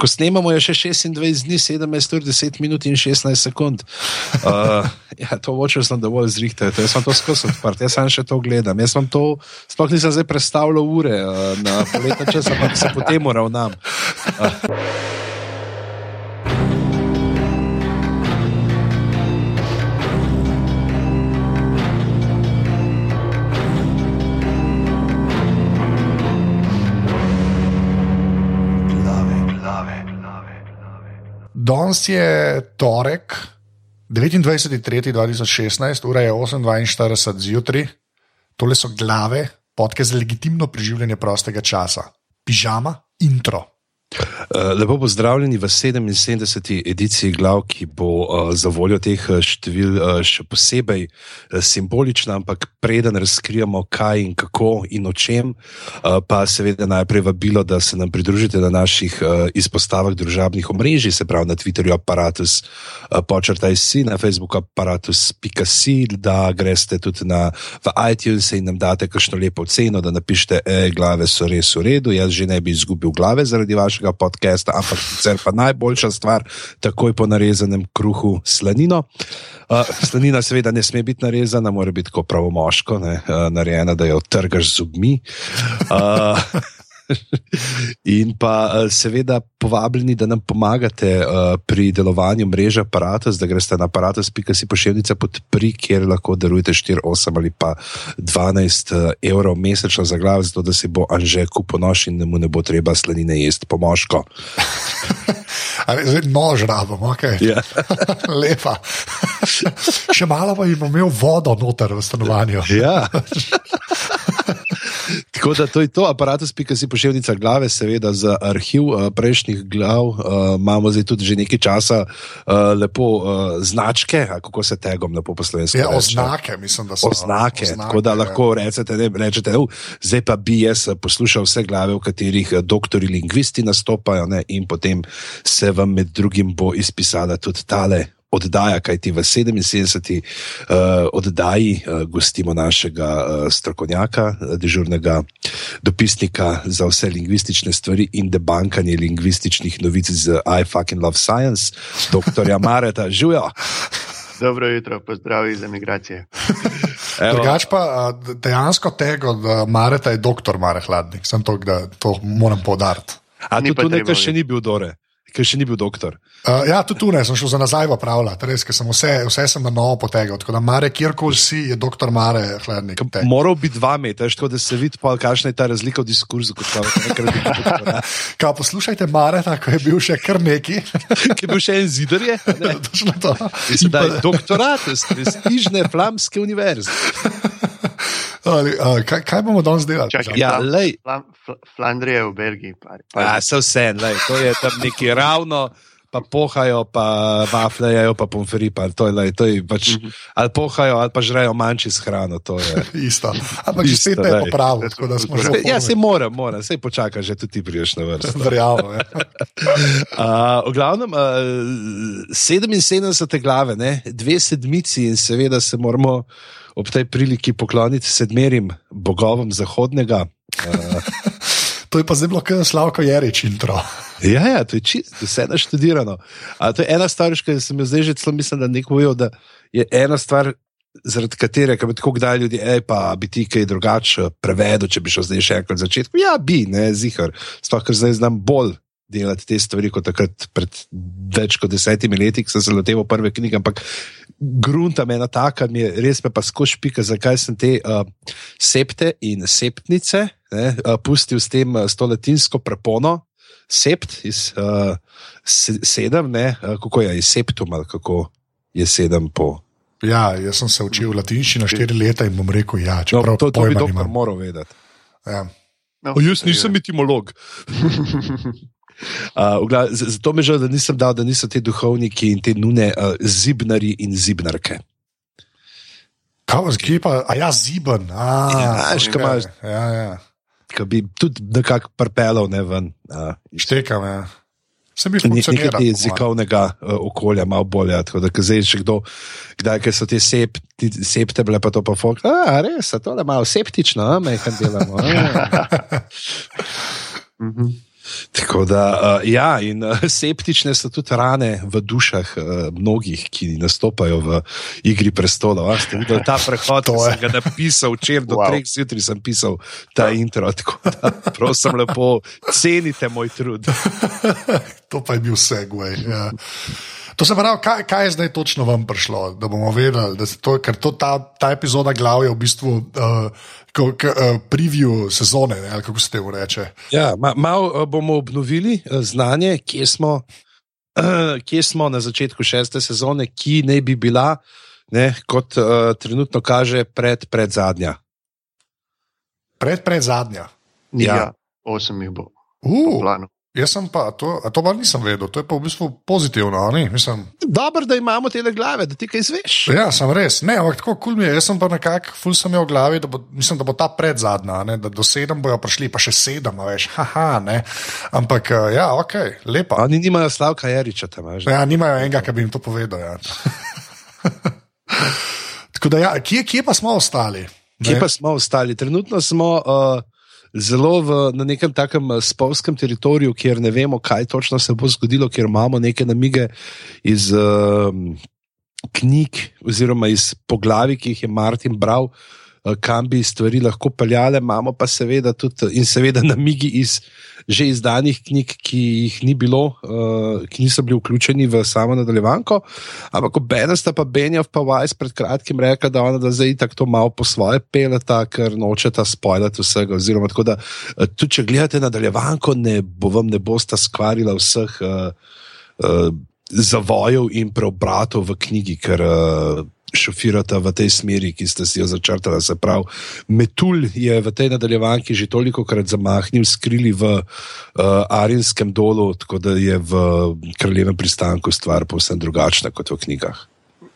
ko snemamo, je še 26 dni, 17 ur, 10 minut in 16 sekund. Uh, ja, to voče sem dovolj zrihtel, jaz sem to skozi odprt, jaz sem še to gledam. Jaz sem to, sploh nisem zdaj predstavljal ure uh, na poletna čas, ampak se potem ravnam. Uh. Danes je torek, 29.3.2016, ura je 8:42 zjutraj, tole so glave, podke za legitimno preživljanje prostega časa, pižama, intro. Eh, lepo pozdravljeni v 77. ediciji Glav, ki bo uh, za voljo teh eh, števil še posebej simbolična, ampak preden razkrijemo, kaj in kako in o čem, pa seveda najprej vabilo, da se nam pridružite na naših izpostavah družabnih omrežij, se pravi na Twitterju aparatus počrtaj si, na Facebooku aparatus.si, da greste tudi na iTunes in nam date kakšno lepo oceno, da napišete, e, glave so res v redu, jaz že ne bi izgubil glave zaradi vašega našega podcasta, ampak sicer pa najboljša stvar, takoj po narezanem kruhu slanino. Uh, slanina, seveda, ne sme biti narezana, mora biti tako pravomoško, ne, uh, narejena, da jo trgaš z zubmi. Uh, In pa eh, seveda povabljeni, da nam pomagate uh, pri delovanju mreže aparatus, da greste na aparatus.si pošiljnica podpri, kjer lahko darujete 4, 8 ali pa 12 uh, eh, evrov mesečno za glav, zato da se bo Anže kupil nož in mu ne bo treba slanine jesti pomožko. Zdaj nož rabimo, ok. Ja. Lepa. Še malo pa imamo imel vodo noter v stanovanju. Ja. Tako da to je to, aparatus, pika si pošiljnica glave, seveda za arhiv uh, prejšnjih glav. Uh, imamo zdaj tudi že nekaj časa uh, lepo uh, značke, kako se tegom lepo poslovensko. Ja, oznake, mislim, da so oznake. oznake tako da ja. lahko rečete, ne, rečete uh, zdaj pa bi jaz poslušal vse glave, v katerih doktori lingvisti nastopajo ne, in potem se vam med drugim bo izpisala tudi tale oddaja, kajti v 77. Uh, oddaji uh, gostimo našega uh, strokovnjaka, dežurnega dopisnika za vse lingvistične stvari in debankanje lingvističnih novic z I fucking love science, dr. Mareta Žujo. Dobro jutro, pozdravi za migracije. Drugač pa dejansko tega, da Mareta je doktor Mare Hladnik, sem to, da to moram podariti. A ni tu nekaj še ni bil dore? Ker še ni bil doktor. Uh, ja, tudi tu ne, sem šel za nazaj v pravila, res, ker sem vse, vse sem na novo potegal. Tako da Mare, kjerkoli si, je doktor Mare, hladnik. Moral bi dva metra, tako da se vidi, kakšna je ta razlika v diskurzu. Kaj poslušajte, Mare, tako je bil še kar neki. ki je bil še en zidar, je. Točno to. Pa... Doktorat iz prestižne flamske univerze. Ali, uh, kaj, kaj bomo danes delali? Čakaj, ja, lej. Flam, Flandrija v Belgiji. Pa, pa. Ja, se vse, lej, to je tam neki ravno. Pa pohajajo, pa vafljajo, pa pomfri, pa to je, lej, to je pač, mm -hmm. ali pohajajo, ali pa žrejo manjši s hrano. Isto. Ampak že spet je popravil, tako da smo že. Ja, se mora, mora, se počaka, že tudi ti priješ na vrsto. Verjamem. Ja. uh, v glavnem, uh, 77 glave, ne? dve sedmici in seveda se moramo ob tej priliki pokloniti sedmerim bogovom zahodnega. Uh, to je pa zdaj bilo, kaj je Slavko Jarič intro. ja, ja, to je čisto, vse naštudirano. A to je ena stvar, ki sem jo zdaj že celo mislil, da neko ujo, da je ena stvar. Zaradi katere, ki bi tako kdaj ljudi, ej, pa bi ti kaj drugače prevedel, če bi šel zdaj še enkrat na začetku. Ja, bi, ne, zihar. Sploh, ker zdaj znam bolj delati te stvari kot takrat, pred več kot desetimi leti, ko sem se loteval prve knjige. Ampak grunta me je ena taka, mi je res pa skoš pika, zakaj sem te uh, septe in septnice ne, uh, pustil s tem, uh, s to latinsko prepono. Sept iz uh, sedem, ne, uh, kako je, iz septum ali kako je sedem po. Ja, jaz sem se učil latinščino štiri leta in bom rekel, ja, če no, to, to bi doktor moral vedeti. Ja. No, jaz nisem etimolog. Uh, zato me žal, da nisem dal, da niso ti duhovniki in te nune uh, zibnari in zibnarke. Kaj vas giba, a ja, ziben. Ja, škamaš. Ja, ja. Ki bi tudi nekako prpelal ne ven. Uh, Štekam, ja. Nekaj jezikovnega uh, okolja, malo bolje. Tako da, zdaj, če kdo, kdaj so te septi, septe bile, pa to pa folk. A, res, to je malo septično, a me kaj delamo. Tako da, uh, ja, in uh, septične so tudi rane v dušah uh, mnogih, ki nastopajo v Igri prestolov. Ste videli ta prehod, ki sem ga napisal včeraj, do wow. treh zjutraj sem pisal ta intro. Tako da, prosim, lepo, cenite moj trud. to pa je bil segway. Ja. To se pravi, kaj, kaj je zdaj točno vam prišlo, da bomo vedeli, da to, ker to, ta, ta epizoda glav je v bistvu. Uh, uh, preview sezone, ne, kako se temu reče. Ja, ma, malo uh, bomo obnovili uh, znanje, kje smo, uh, kje smo na začetku šeste sezone, ki naj bi bila, ne, kot uh, trenutno kaže, pred, pred zadnja. Pred, pred zadnja. Ja, ja osem jih bo. Uh. Jaz sem pa to, to pa nisem vedel, to je pa v bistvu pozitivno. Dobro, da imamo te glave, da ti kaj izveš. Ja, sem res. Ne, ampak tako kul cool mi je. Jaz sem pa nekako, ful sem imel v glavi, da bo, mislim, da bo ta pred zadnja, ne, da do sedem bojo prišli, pa še sedem, veš, haha, ne. Ampak eh, ja, ok, lepa. Oni nimajo slavka Jariča tam, že. Ja, nimajo enega, ki bi jim to povedal. Ja. tako da, ja, kje, kje pa smo ostali? Kje ne? pa smo ostali? Trenutno smo. Uh, zelo v, na nekem takem eh, spolskem teritoriju, kjer ne vemo, kaj točno se bo zgodilo, ker imamo neke namige iz uh, knjig oziroma iz poglavi, ki jih je Martin bral. Eh, kam bi stvari lahko peljale, imamo pa seveda tudi, in seveda namigi iz že izdanih knjig, ki jih ni bilo, uh, ki niso bili vključeni v samo nadaljevanko. Ampak Bena sta pa Benjav pa Vajs pred kratkim rekla, da ona da zdaj tako malo po svoje peleta, ker nočeta spojljati vsega. Oziroma, tako da uh, tudi če gledate nadaljevanko, ne bo vam ne bosta skvarila vseh. Uh, uh, Zavojev in preobratov v knjigi, ker uh, šofirata v tej smeri, ki ste si jo začrtali. Se pravi, Metul je v tej nadaljevanki že toliko krat zamahnil, skrili v uh, Arinskem dolu, tako da je v kraljevem pristanku stvar povsem drugačna kot v knjigah.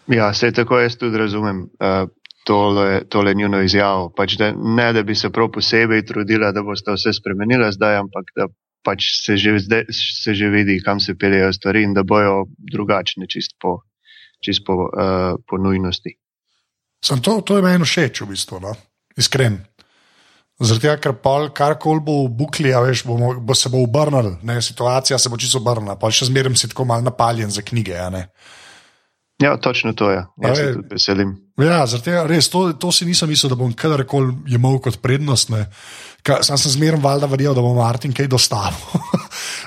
Ja, se tako jaz tudi razumem. Uh, Tole, tole njuno izjavo. Pač da, ne, da bi se prav posebej trudila, da bo se vse spremenila zdaj, ampak da pač se, že zdaj, se že vidi, kam se peljejo stvari in da bojo drugačne, čist po, čist po, uh, po nujnosti. Sem to, to je meni všeč, v bistvu, no? iskren. Tega, ker kar koli bo v bukli, a veš, bo, bo se bo obrnil, situacija se bo čisto obrnila, pa še zmeraj si tako mal napaljen za knjige. Ja, točno to je. Jaz se tudi veselim. Ja, tega, res, to, to si nisem mislil, da bom kadarkoli imel kot prednost. Sam sem zmeraj valjda verjel, da bo Martin kaj dostavil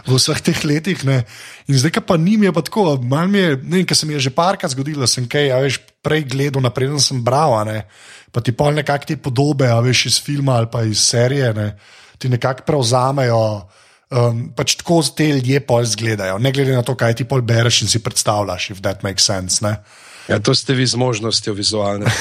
v vseh teh letih. Ne. In zdaj, pa ni mi je pa tako, malo mi je, ne ker se mi je že parkrat zgodilo, sem kaj, a veš, prej gledal, naprej sem bral, ne. pa ti pol nekakšne podobe, a veš iz filma ali pa iz serije, ne. ti nekako prevzamejo um, pač tako te ljudje pol izgledajo, ne glede na to, kaj ti pol bereš in si predstavljaš, if that makes sense. Ne? Ja, to ste vi z možnostjo vizualne.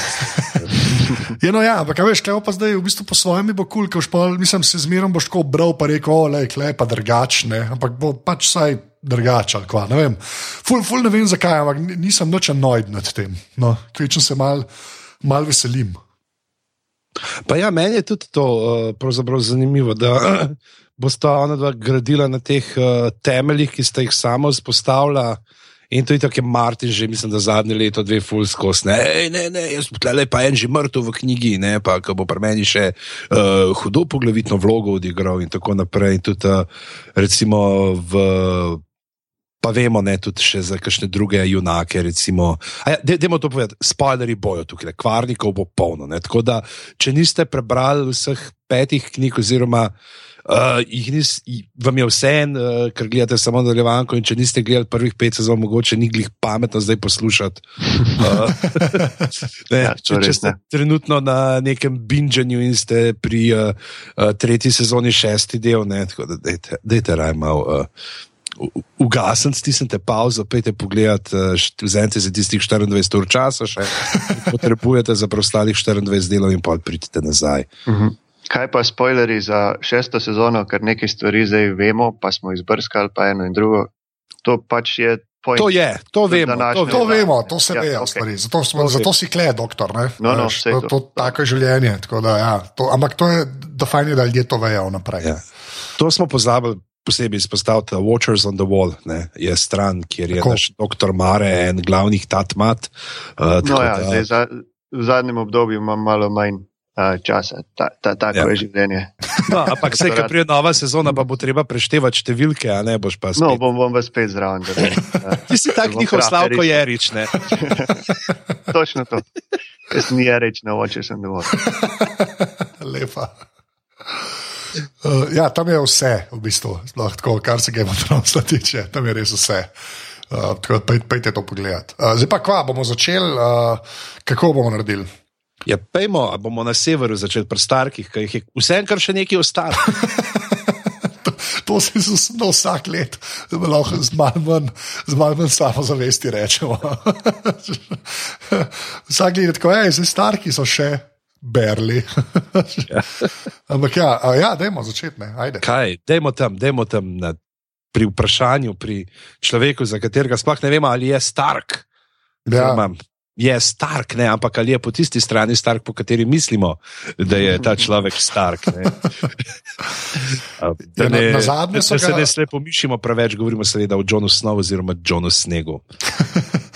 ja, no, ja, ampak veš, kaj pa zdaj v bistvu po svojem bo kul, cool, ker mislim, se zmerom boš tako bral, pa rekel, le, le, pa drugačne, ampak bo pač saj drugače kva. Ne vem, ful, ful ne vem zakaj, ampak nisem noč annoyed nad tem. No, Kvečem se mal, mal veselim. Pa ja, meni je tudi to uh, zanimivo, da bosta ona dva gradila na teh uh, temeljih, ki sta jih samo vzpostavila. In to je tako, Martin, že mislim, da zadnje leto, dve fulskos, ne, ne, ne, jaz pa tle pa en že mrtev v knjigi, ne, pa ko bo pri meni še uh, hudo poglavitno vlogo odigral in tako naprej. In tudi, uh, recimo, v, pa vemo, ne, tudi še za kakšne druge junake, recimo. Ja, Dajmo to povedati, spoilerji bojo tukaj, kvarnikov bo polno. Ne, tako da, če niste prebrali vseh petih knjig, oziroma Uh, nis, vam je vse en, uh, ker gledate samo nadaljevanko. Če niste gledali prvih pet sezon, mogoče ni glih pametno zdaj poslušati. Uh, ne, ja, če, če ste ne. trenutno na nekem binžanju in ste pri uh, uh, tretji sezoni šesti del, ne, tako da dajte raj malo. Uh, Ugasen, stisnite pauzo, pejte pogled, vzemite za tistih 24 ur časa, še potrebujete za preostalih 24 delov in pa pridite nazaj. Uh mhm. -huh. Kaj pa spoileri za šesto sezono, ker nekaj stvari zdaj vemo, pa smo izbrskali, pa eno in drugo. To pač je. Point. To je, to vemo. To, to vemo, to se ja, ve, okay. stvari. Zato, smo, zato si kle, doktor. No, no, to, to, to tako je življenje. Da, ja, to, ampak to je dofajn, da ljudje to vejo naprej. Ja. To smo pozabili. Posebej izpostaviti Watchers on the Wall, ne, je stran, kjer je naš doktor Mare, en glavnih tatmat. Uh, no, ja, da, zdaj, za, v zadnjem obdobju imam malo manj uh, časa. Ta, ta, tako Ja. je življenje. No, ampak se, ki prije nova sezona, pa bo treba preštevati številke, a ne boš pa spet. No, bom, bom vas spet zraven. uh, Ti si tak njihov Slavko. Jerič, ne? Točno to. Jaz ni reč, ne oče sem dovolj. Lepa. Uh, ja, tam je vse, v bistvu, sploh tako, kar se Game of Thrones tiče, tam je res vse. Uh, tako da pej, pejte to pogledat. Uh, zdaj pa kva, bomo začeli, uh, kako bomo naredili. Ja, pejmo, a bomo na severu začeli pri starkih, ki jih je vse kar še nekaj ostalo. To se zna vsak let, lahko z malo manj, z malo manj samozavesti rečemo. vsak let je tako, hej, zdaj starki so še berli. Ampak ja, a ja dajmo začeti, ne, ajde. Kaj, dajmo tam, dajmo tam na, pri vprašanju, pri človeku, za katerega sploh ne vemo, ali je stark. Ja. Oziroma, Je stark, ne, ampak ali je po tisti strani stark, po kateri mislimo, da je ta človek stark. Ne. A, Da, Ja, na- ne, nazadnje da se ne slepo mišimo preveč, govorimo seveda o Johnu Snowu oziroma Johnu Snegu.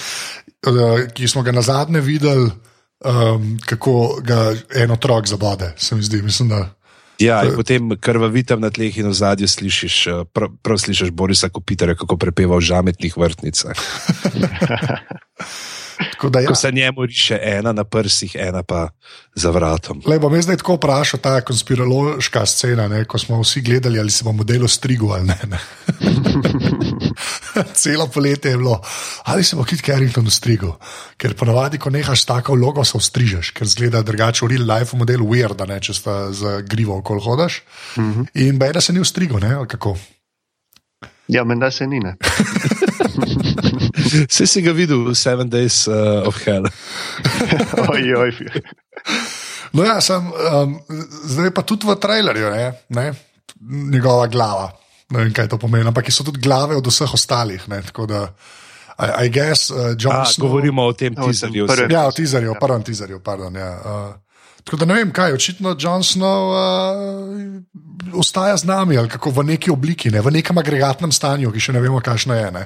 Ki smo ga na zadnje videli, um, kako ga en otrok zabode. Se mi zdi, mislim, da. Ja, in potem krvavitam na tleh in v zadju slišiš, eh, prav, prav slišiš Borisa Kopitarja, kako prepeva v žametnih vrtnicah. Da, ja. Ko se njemu riše ena na prsih, ena pa za vratom. Le bom jaz zdaj tako vprašal, ta konspirološka scena, ne, ko smo vsi gledali, ali se bomo delo strigu ali ne. ne. Celo poletje je bilo, ali se bo Kit Carrington strigal, ker ponavadi, ko nehaš tako vlogo, se vstrižeš, ker zgleda drugače v real life modelu weird, ne, če sta za grivo okol hodaš. Uh -huh. In bej, da se ni vstrigal, ne, ali kako. Ja, menda se ni. Vse si ga videl Seven Days uh, of Hell. Oj, oj. No, ja, sem, um, zdaj pa tudi v trailerju, ne, ne, njegova glava. Ne vem, kaj to pomeni, ampak so tudi glave od vseh ostalih. Ne, tako da, I, I guess, uh, John A, Snow. govorimo o tem O tem teaserju. Ja, v teaserju, v prvem teaserju, pardon. Ja. Uh, tako da ne vem, kaj, očitno John Snow uh, ostaja z nami ali kako v neki obliki, ne, v nekem agregatnem stanju, ki še ne vemo, kakšno je. Ne.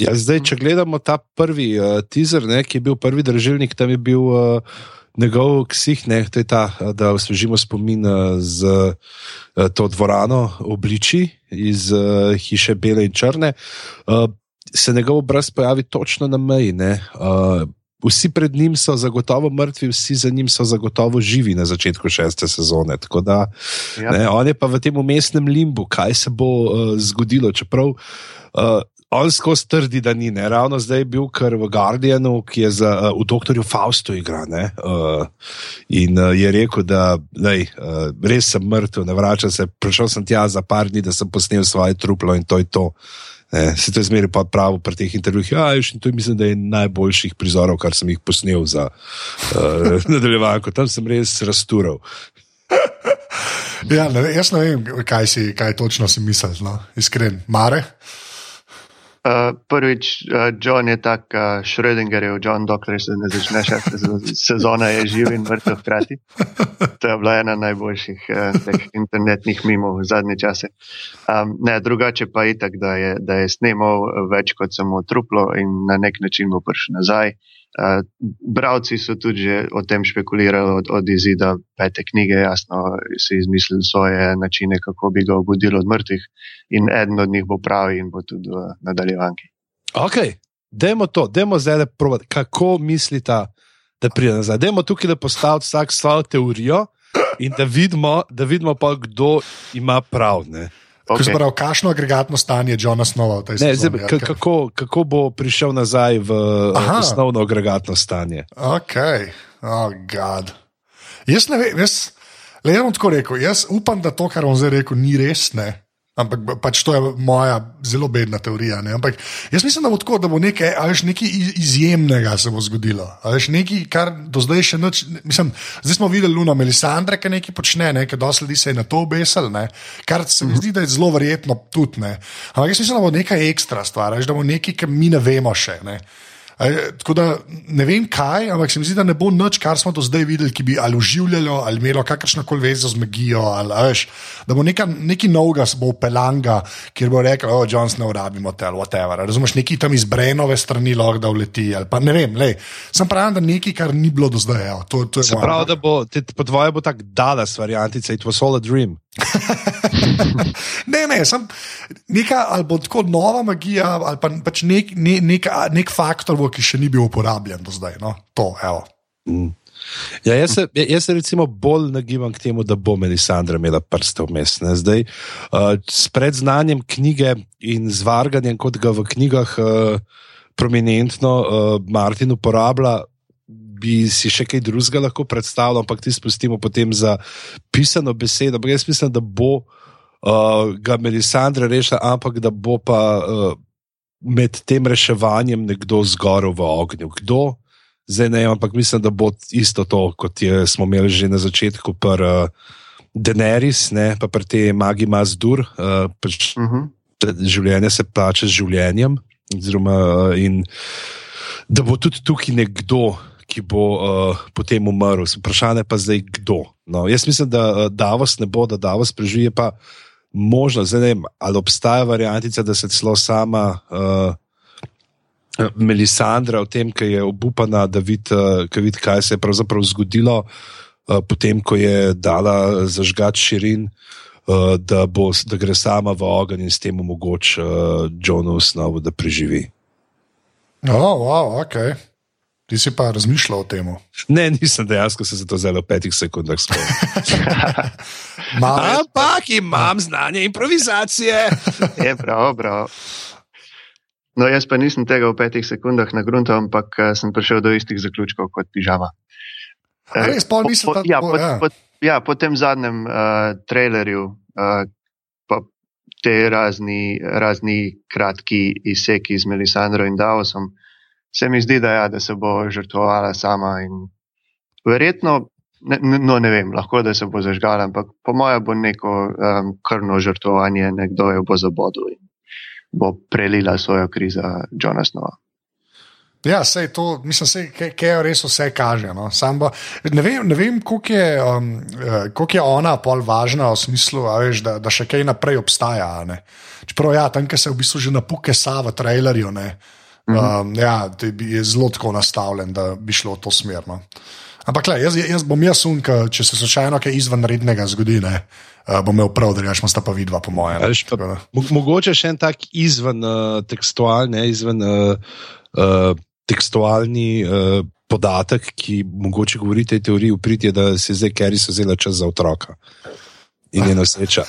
Ja, zdaj, če gledamo ta prvi uh, teaser, ne, ki je bil prvi državnik, tam je bil uh, njegov ksih, ne, to je ta, uh, da osvežimo spomin uh, z uh, to dvorano obliči iz uh, hiše Bele in Črne. Uh, se njegov obraz pojavi točno na meji. ne, Uh, Vsi pred njim so zagotovo mrtvi, vsi za njim so zagotovo živi na začetku šeste sezone. Tako da Ja. Ne, on je pa v tem umestnem limbu, kaj se bo uh, zgodilo. Čeprav uh, on skozi trdi, da ni. Ne. Ravno zdaj je bil kar v Guardianu, ki je za, uh, v Doktorju Faustu igra. Ne, uh, in uh, je rekel, da lej, uh, res sem mrtev, ne vračam se. Prišel sem tja za par dni, da sem posnel svoje truplo in to je to. Ne, se to je zmeraj pa prav pri teh intervjujih. Ja, in to je, mislim, da je najboljših prizorov, kar sem jih posnel za uh, nadaljevanko. Tam sem res rastural. Ja, ne, jaz ne vem, kaj, si, kaj točno si mislil, no, iskren. Mare. Uh, prvič, uh, John je tak, uh, Schrödingerjev, John, dokler se ne začne še sezona, je živ in mrtev hkrati. To je bila ena najboljših uh, internetnih mimov v zadnje čase. Um, ne, drugače pa je tako, da, je- da je snemal več kot samo truplo in na nek način bo prišel nazaj. Uh, bravci so tudi že o tem špekulirali od, od izida pete knjige, jasno, si izmislili svoje načine, kako bi ga obudili od mrtvih, in eden od njih bo pravi in bo tudi v nadaljevanki. Ok, dajmo to, dajmo zdaj provat, kako mislite, da pride nazaj. Dajmo tukaj le postaviti vsak svojo teorijo in da vidimo, da vidimo pa, kdo ima prav. Ne, Okay. Okay. Pravi, kakšno agregatno stanje Johna Snova v tej ne, sezoni? zdaj, kaj? kako, kako bo prišel nazaj v Aha. Aha. osnovno agregatno stanje? Ok, oh, God. Jaz ne vem, jaz, le jaz bom tako rekel. Jaz upam, da to, kar bom zdaj rekel, ni res. Ne? Ampak pač to je moja zelo bedna teorija. Ne? Ampak jaz mislim, da bo tako, da bo nekaj, veš, nekaj iz- izjemnega se bo zgodilo. Veš, nekaj, kar do zdaj še nič. Mislim, zdaj smo videli Luno Melisandre, ki nekaj počne, ne? ker dosti ljudi se je na to obesel, ne? kar se mi zdi, da je zelo verjetno tudi. Ne? Ampak jaz mislim, da bo nekaj ekstra stvar, a veš, da bo nekaj, kar mi ne vemo še. Ne? Tako da ne vem kaj, ampak se mi zdi, da ne bo nič, kar smo do zdaj videli, ki bi ali uživljalo ali imelo kakršno koli vezo z magijo. Ali, veš, da bo neka, neki novega, bo upelanga, kjer bo rekel, oh, Jones ne urabimo tel, whatever. Razumeš, neki tam iz Brenove strani lahko da uleti. Pa ne vem, lej. sem pravi, da nekaj, kar ni bilo do zdaj. Evo, to, to se pravi, da bo po tvoje bo tako dalas variantica, it was all a dream. ne, ne, sem neka ali bo tako nova magija, ali pa pač nek, ne, nek, nek faktor, ki še ni bil uporabljen do zdaj. No? To, mm. ja, jaz, se, jaz se recimo bolj nagibam k temu, da bo Melisandra imela prste vmes. Zdaj, uh, s predznanjem knjige in zvarganjem, kot ga v knjigah uh, prominentno uh, Martin uporablja. Bi si še kaj drugega lahko predstavljal, ampak ti spustimo potem za pisano besedo. Ampak jaz mislim, da bo uh, ga Melisandra rešila, ampak da bo pa uh, med tem reševanjem nekdo zgorel v ognju. Kdo? Zdaj ne, ampak mislim, da bo isto to, kot je, smo imeli že na začetku, pri uh, Denerys, ne, pa pri tej magi Mazdur. Uh, pač uh mhm. -huh. Življenje se plača z življenjem. Oziroma, uh, in da bo tudi tukaj nekdo, ki bo uh, potem umrl. Vprašanje pa zdaj, kdo. No, jaz mislim, da uh, Davos ne bo, da Davos preživi pa možno, zdaj ne vem, ali obstaja variantica, da se celo sama uh, Melisandra, v tem, ki je obupana, da vidi, uh, vid, kaj se je pravzaprav zgodilo, uh, potem, ko je dala zažgati širin. Uh, da, bo, da gre sama v ogenj in s tem omogoča uh, Johnu Snowu, da preživi. Oh, wow, okay. Ti si pa razmišljal o tem? Ne, nisem dejansko se za to zelo v petih sekundah spomnil. Ampak imam znanje improvizacije. je prav, prav. No, jaz pa nisem tega v petih sekundah na gruntu, ampak eh, sem prišel do istih zaključkov kot pižama. Res, po, po, po, ja, po, ja. Po, ja, po tem zadnjem uh, trailerju, uh, pa te razni, razni kratki izseki z Melisandro in Davosom, se mi zdi, da, ja, da se bo žrtvovala sama. Verjetno, ne, no, ne vem, lahko da se bo zažgala, ampak po mojem bo neko um, krvno žrtvovanje, nekdo jo bo zabodil in bo prelila svojo krizo Johna Snowa. Ja, sej to, mislim, da je res vse kaže. No. Bo, ne vem, ne vem koliko, je, um, eh, koliko je ona pol važna v smislu, veš, da, da še kaj naprej obstaja. Čeprav ja, tam, ki se v bistvu že napuke sa v trailerju. Ne. Um, ja, je zelo tako nastavljen, da bi šlo v to smer. No. Ampak, le, jaz, jaz bom jaz unka, če se slučajno kaj izvenrednega zgodi, ne, uh, bom imel prav, da rečemo, sta pa vidva, po mojem. Mogoče še en tak izven uh, tekstualni, izven uh, uh, tekstualni. Uh, Podatek, ki mogoče govori tej teoriji, je, da se zdaj Kerry vzela čas za otroka in je noseča.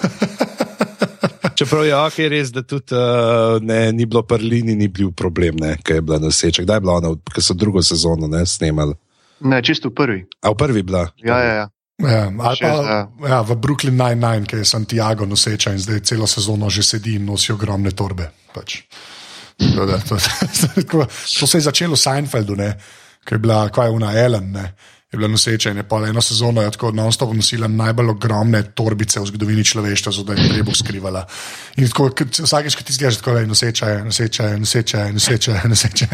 Čeprav je okay, res, da tudi uh, ne, ni bilo prlini, ni bil problem, kaj je bila noseča. Kdaj je bila ona, ker so drugo sezono ne, snemali? Ne, čisto v prvi. A v prvi bila? Ja, ja. ja. Ja, pa, ja, v Brooklyn Nine-Nine, ki je Santiago noseča in zdaj celo sezono že sedi in nosi ogromne torbe. Pač. To, da, to, to, to se je začelo v Seinfeldu, ki je bila, kaj je una Ellen. Ne je bila noseča in je pa eno sezono tako non-stop nosila najbolj ogromne torbice v zgodovini človeštva, zato je treba skrivala. In tako, vsakeč, ko ti zgledaš, tako je noseča, je noseča, je noseča, je noseča, je noseča,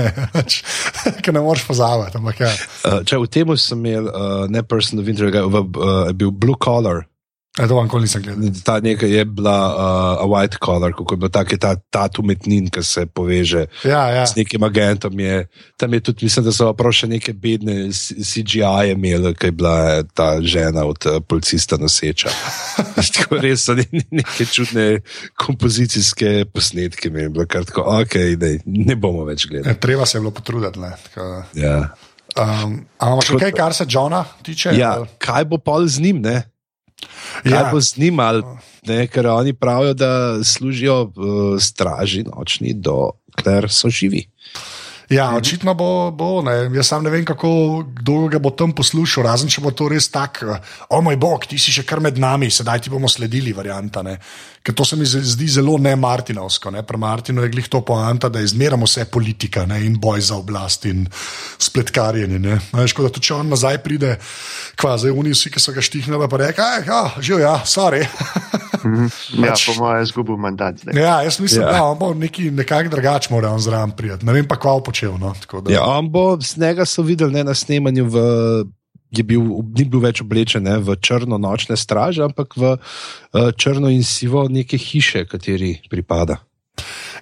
ker ne moreš pozavati. Ja. Uh, če v tem sem imel uh, ne person of interest, uh, bil blue collar. Ja, to vam nisem gledal. Ta nekaj je bila uh, a white collar, kako je bil ta, ta, ta umetnin, ki se poveže ja, ja. s nekim agentom. Je, tam je tudi, mislim, da so prav še neke bedne CGI imeli, ki je bila ta žena od uh, policista noseča. tako res so ne, neke čudne kompozicijske posnetke imeli, kar tako, ok, ne, ne bomo več gledali. Ja, treba se je bilo potruditi. Ja. Um, ampak kaj, kar se Johna tiče? Ja, kaj bo pol z njim? Ne? Ja. bo z njim, ali ne, ker oni pravijo, da služijo uh, straži nočni, dokler so živi. Ja, očitno bo, bo jaz sam ne vem, kako dolgo ga bo tam poslušal, razen če bo to res tako, o moj bog, ti si še kar med nami, sedaj ti bomo sledili, varianta. Ker to se mi zdi zelo ne Martinovsko. Ne? Pri Martinu je glih to poanta, da izmeramo vse politika ne? in boj za oblast in spletkarjenje. Veš, da če on nazaj pride, kvazi oni vsi, ki so ga štihnili, pa reka, ja, živ, ja, sorry. Mhm. Ja, pač, po mojem, izgubil mandat. Zdaj. Ja, jaz mislim, ja. da bo neki nekako drugač moral zraven prijeti. Ne vem pa, kva počel. No? Da... Ja, on bo z njega so videli ne, na snemanju v je bil, ni bil več oblečen ne, v črno nočne straže, ampak v uh, črno in sivo neke hiše, kateri pripada.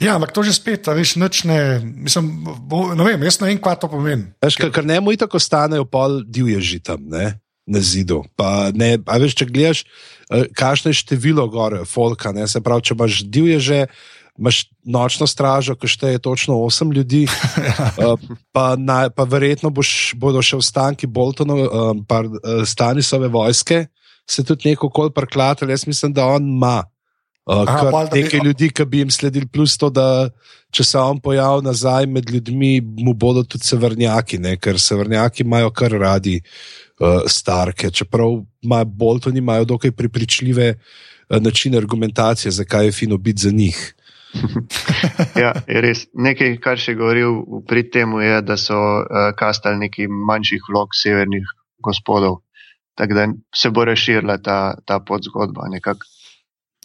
Ja, ampak to že spet, veš, noč ne, mislim, bo, ne vem, jaz ne vem, kaj to pomeni. Veš, ker, ker ne mu tako stanejo pol divje že tam, ne, na zidu. Pa ne, a veš, če gledaš, uh, kakšno je število gore, folka, ne, se pravi, če imaš divje že imaš nočno stražo, ki šteje točno 8 ljudi, uh, pa, na, pa verjetno boš, bodo še ostanki Boltonov, um, pa uh, Stanisove vojske, se tudi neko kol prklatel. Jaz mislim, da on ima. Uh, Aha, nekaj bi... ljudi, ki bi jim sledili, plus to, da če se on pojavi nazaj med ljudmi, mu bodo tudi sevrnjaki, ne? ker sevrnjaki imajo kar radi uh, starke. Čeprav imajo Boltoni imajo dokaj prepričljive uh, načine argumentacije, zakaj je fino biti za njih. Ja, res. Nekaj, kar še govoril pri tem, je, da so uh, kastali neki manjših vlog severnih gospodov. Tako da se bo razširila ta, ta podzgodba.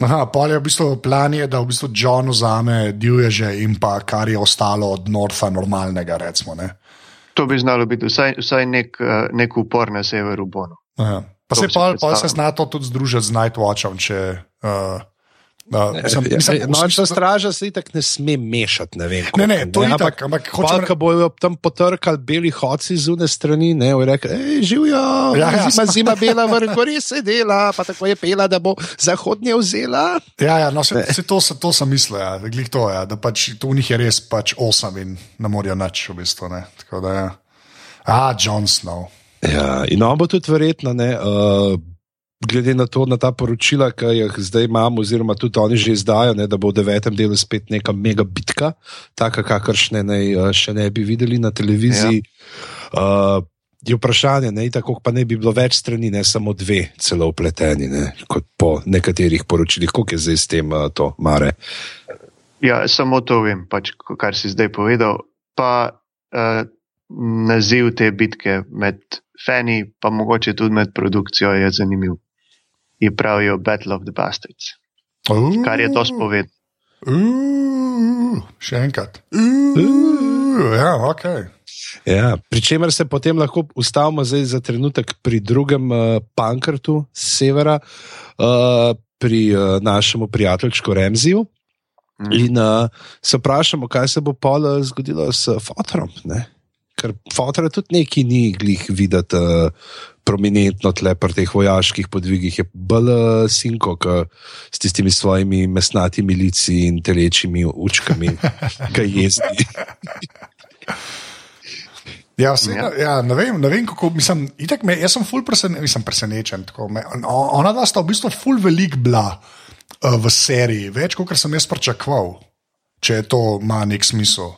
Aha, pol je v bistvu plan, je, da v bistvu John vzame divježe in pa kar je ostalo od Norfa normalnega. Recimo, to bi znalo biti vsaj, vsaj nek, uh, nek upor na severu Bono. Aha. Pa se pa se zna to tudi združiti z Nightwatchom, če. Uh, Nočna straža se itak ne sme mešati. Ne, vem, ne, ne, to je tako. Ampak, hočem... ko bojo tam potrkali beli hodci z une strani, ne, in rekli: živijo, ja, ja, zima, zima, bela, vrgori se dela, pa tako je pela, da bo zahodnje vzela. Ja, ja no, se, se to, se, to sem mislil, ja, to, ja, da pač to v njih je res pač osam in ne morajo nič v bistvu. Ne, tako da, ja. A, John Snow. Ja, in on bo tudi verjetno. Ne, uh, glede na to, na ta poročila, ki jih zdaj imamo, oziroma tudi oni že izdajo, ne, da bo v devetem delu spet neka mega bitka, taka, kakršne ne, eh, še ne bi videli na televiziji. Ja. Uh, Je vprašanje, ne, tako pa ne bi bilo več strani, ne samo dve, celo upleteni, ne, kot po nekaterih poročilih, kako je zdaj s tem uh, to, Mare. Ja, samo to vem, pač, kar si zdaj povedal. Pa uh, naziv te bitke med fani, pa mogoče tudi med produkcijo, je zanimiv ji pravijo Battle of the Bastards. Uh, kar je to spoved. Uh, še enkrat. Uh, ja, ok. Ja, Pričemer se potem lahko ustavimo za trenutek pri drugem uh, pankrtu z severa, uh, pri uh, našemu prijateljčku Remziju. Mm. In uh, se vprašamo, kaj se bo pol zgodilo s fotorom. Ker fotor je tudi neki ni glih videti. Uh, prominentno tle pri teh vojaških podvigih, je bolj uh, sinko, s tistimi svojimi mesnatimi lici in telečimi učkami, ki jezdi. Ja, vse, ja. Ja, ne, vem, ne vem, kako mislim. Me, jaz sem ful presen, presenečen. Me, ona dva sta v bistvu ful velik bila uh, v seriji, več kot sem jaz pričakoval, če to ima nek smisel.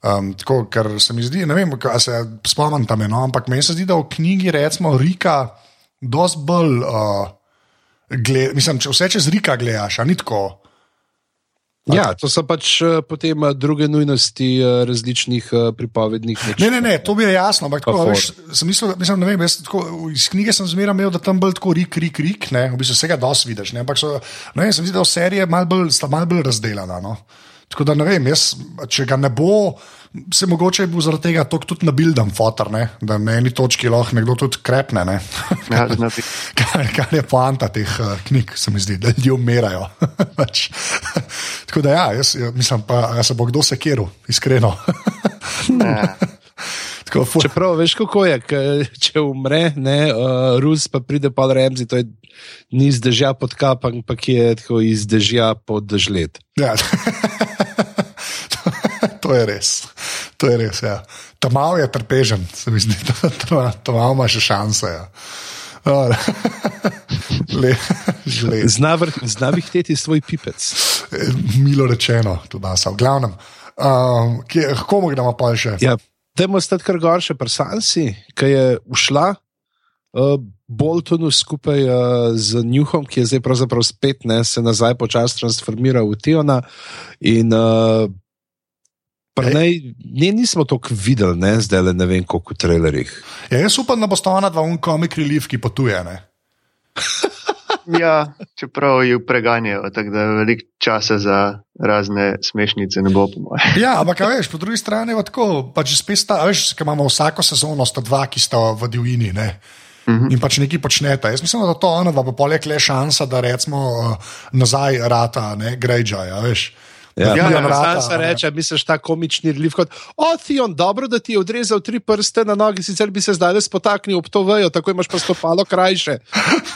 Um, tako, ker se mi zdi, ne vem, kaj se spomnim tam, no, ampak meni se zdi, da v knjigi, recimo, Rika, dosti bolj, uh, gled, mislim, če vse čez Rika gledaš, a ni tako. Ja, to so pač uh, potem uh, druge nujnosti uh, različnih uh, pripovednih načinov. Ne, ne, ne, to mi je jasno. Ampak tako, veš, sem mislil, mislim, vem, jaz, tako, iz knjige sem zmeraj imel, da tam bolj tako rik, rik, rik, ne, v bistvu vsega dosti vidiš. Ne, ampak so, ne vem, sem videl, da serije mal bolj, sta mal bolj razdeljena. No. Tako da ne vem, jaz, če ga ne bo, se mogoče bo zaradi tega tudi nabilden fotor, ne? da na eni točki lahko nekdo tudi krepne. Ne? Ja, kar, kar je poanta teh uh, knjig, se mi zdi, da ljudje umirajo. Pač. Tako da ja, jaz, jaz mislim, pa se bo kdo sekiral, iskreno. Ja. Tako, Čeprav veš, kako je, če umre, ne, uh, Rus pa pride pa Remzi, to je ni iz dežja pod kap, ampak je tako iz dežja pod dežlet. Ja. To je res. To je res. Ja. Ta mal je trpežen, se mi zdi, da ta mal ima še šanse. Ja. Zna vihteti svoj pipec. Milo rečeno, tudi nas, v glavnem. Um, komu gremo pa še? Ja, Temo stati kar gor še pri Sansi, ki je ušla uh, Boltonu skupaj uh, z Njuhom, ki je zdaj pravzaprav spet ne, se nazaj počasi transformiral v Tiona. In, uh, Ne, ne, nismo to videli, ne, zdaj le ne vem, koliko v trailerjih. Ja, jaz upam, da bo sta ona dva unkomik relief, ki potuje. ja, čeprav jih preganjajo, tako da veliko časa za razne smešnice ne bo, po mojem. ja, ampak veš, po drugi strani je tako, pač spet sta, veš, ker imamo vsako sezono, sta dva, ki sta v divjini. Ne? Mhm. In pač nekaj počnete. Jaz mislim, da to ono, da bo poleg le šansa, da recimo uh, nazaj rata, ne, grejžaja, veš. Ja, ja, ja, ja se reče, misliš, ta komični relief kot, o, Theon, dobro, da ti je odrezal tri prste na nogi, sicer bi se zdaj le spotaknil ob to vejo, tako imaš pa stopalo krajše.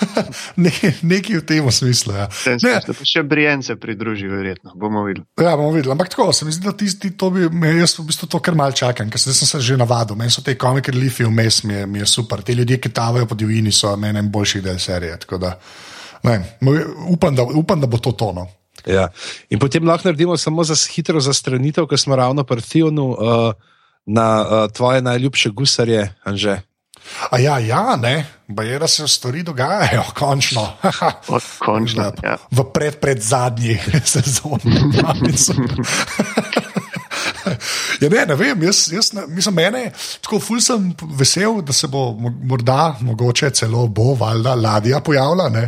ne, nekaj v tem smislu. Ja. Ne, da pa še Brience pridruži, verjetno, bomo videli. Ja, bomo videli. Ampak tako, se mi zdi, da ti, ti to bi, me, jaz v bistvu to kar mal čakam, ker sem se že navadil. Meni so te komike reliefi vmes, mi, mi je super. Te ljudje, ki tavajo po divjini, so meni najboljši del serije. Da, ne, upam, da, upam, da bo to tono. Ja. In potem lahko naredimo samo za hitro zastranitev, ker smo ravno pri Tionu uh, na uh, tvoje najljubše gusarje, Anže. A ja, ja, ne, je, da se stvari dogajajo, končno. končno ja. V pred, pred zadnji sezoni. Ja, ne, ne vem, jaz, jaz ne, mislim, mene, tako ful sem vesel, da se bo morda, mogoče celo bo, valjda, ladja pojavila. Ne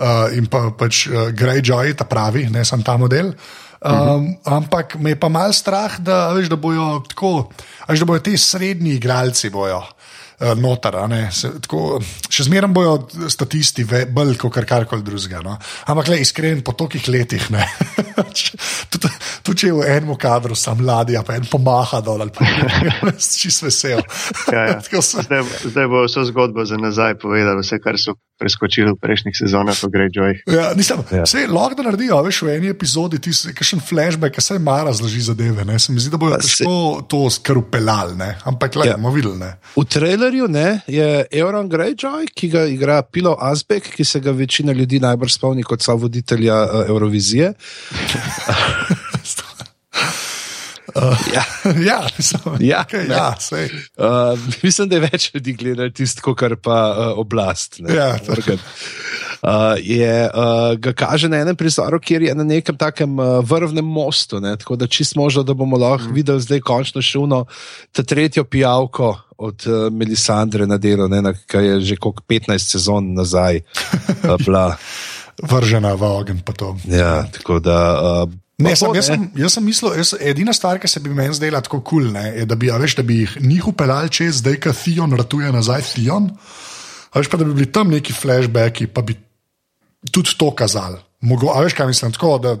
uh, in pa, pač uh, Greyjoy, ta pravi, ne samo ta model. Um, uh -huh. Ampak me je pa mal strah, da, veš, da bojo tako, veš, da bojo ti srednji igralci bojo. Eh, notar. Še zmeraj bojo statisti, bolj kot kar koli drugega. No? Ampak, le, iskren po tolikih letih, tudi, tudi če je v enem kadru, sem mladi, pa en pomaha dol, ali pa čist vesel. Ja, ja. zdaj, zdaj bo vse zgodbo za nazaj povedal, vse, kar so preskočili v prejšnjih sezonah, ko gre Joy. Ja, nisem, ja. Vse lahko da naredijo, veš, v eni epizodi ti se kakšen flashback, ki se jim razloži zadeve. Ne? Se mi zdi, da bojo težko to skrupelali, ampak le, ja. bomo videli. V trailerju ne, je Euron Greyjoy, ki ga igra Pilo Azbek, ki se ga večina ljudi najbolj spomni kot so voditelja uh, Eurovizije. Uh, ja, ja, mislim, ja, okay, ja uh, mislim, da je več ljudi gledalo tisto, kar pa uh, oblast. Ne, ja, Uh, je, uh, ga kaže na enem prizoru, kjer je na nekem takem uh, vrvnem mostu. Ne, tako da čist možno, da bomo lahko mm. videli zdaj končno šuno, ta tretjo pijavko od uh, Melisandre na delo, ki je že kot 15 sezon nazaj uh, vržena v ogen. Ja, tako da. Uh, Ne, sem, jaz, sem, jaz sem mislil, jaz, edina stvar, ki se bi meni zdela tako kul, cool, je, da bi, veš, da bi jih njih upeljali čez, zdaj, ko Theon ratuje nazaj Theon. Veš pa, da bi bili tam neki flashbacki, pa bi tudi to kazali. Mogo, veš, kaj mislim, tako da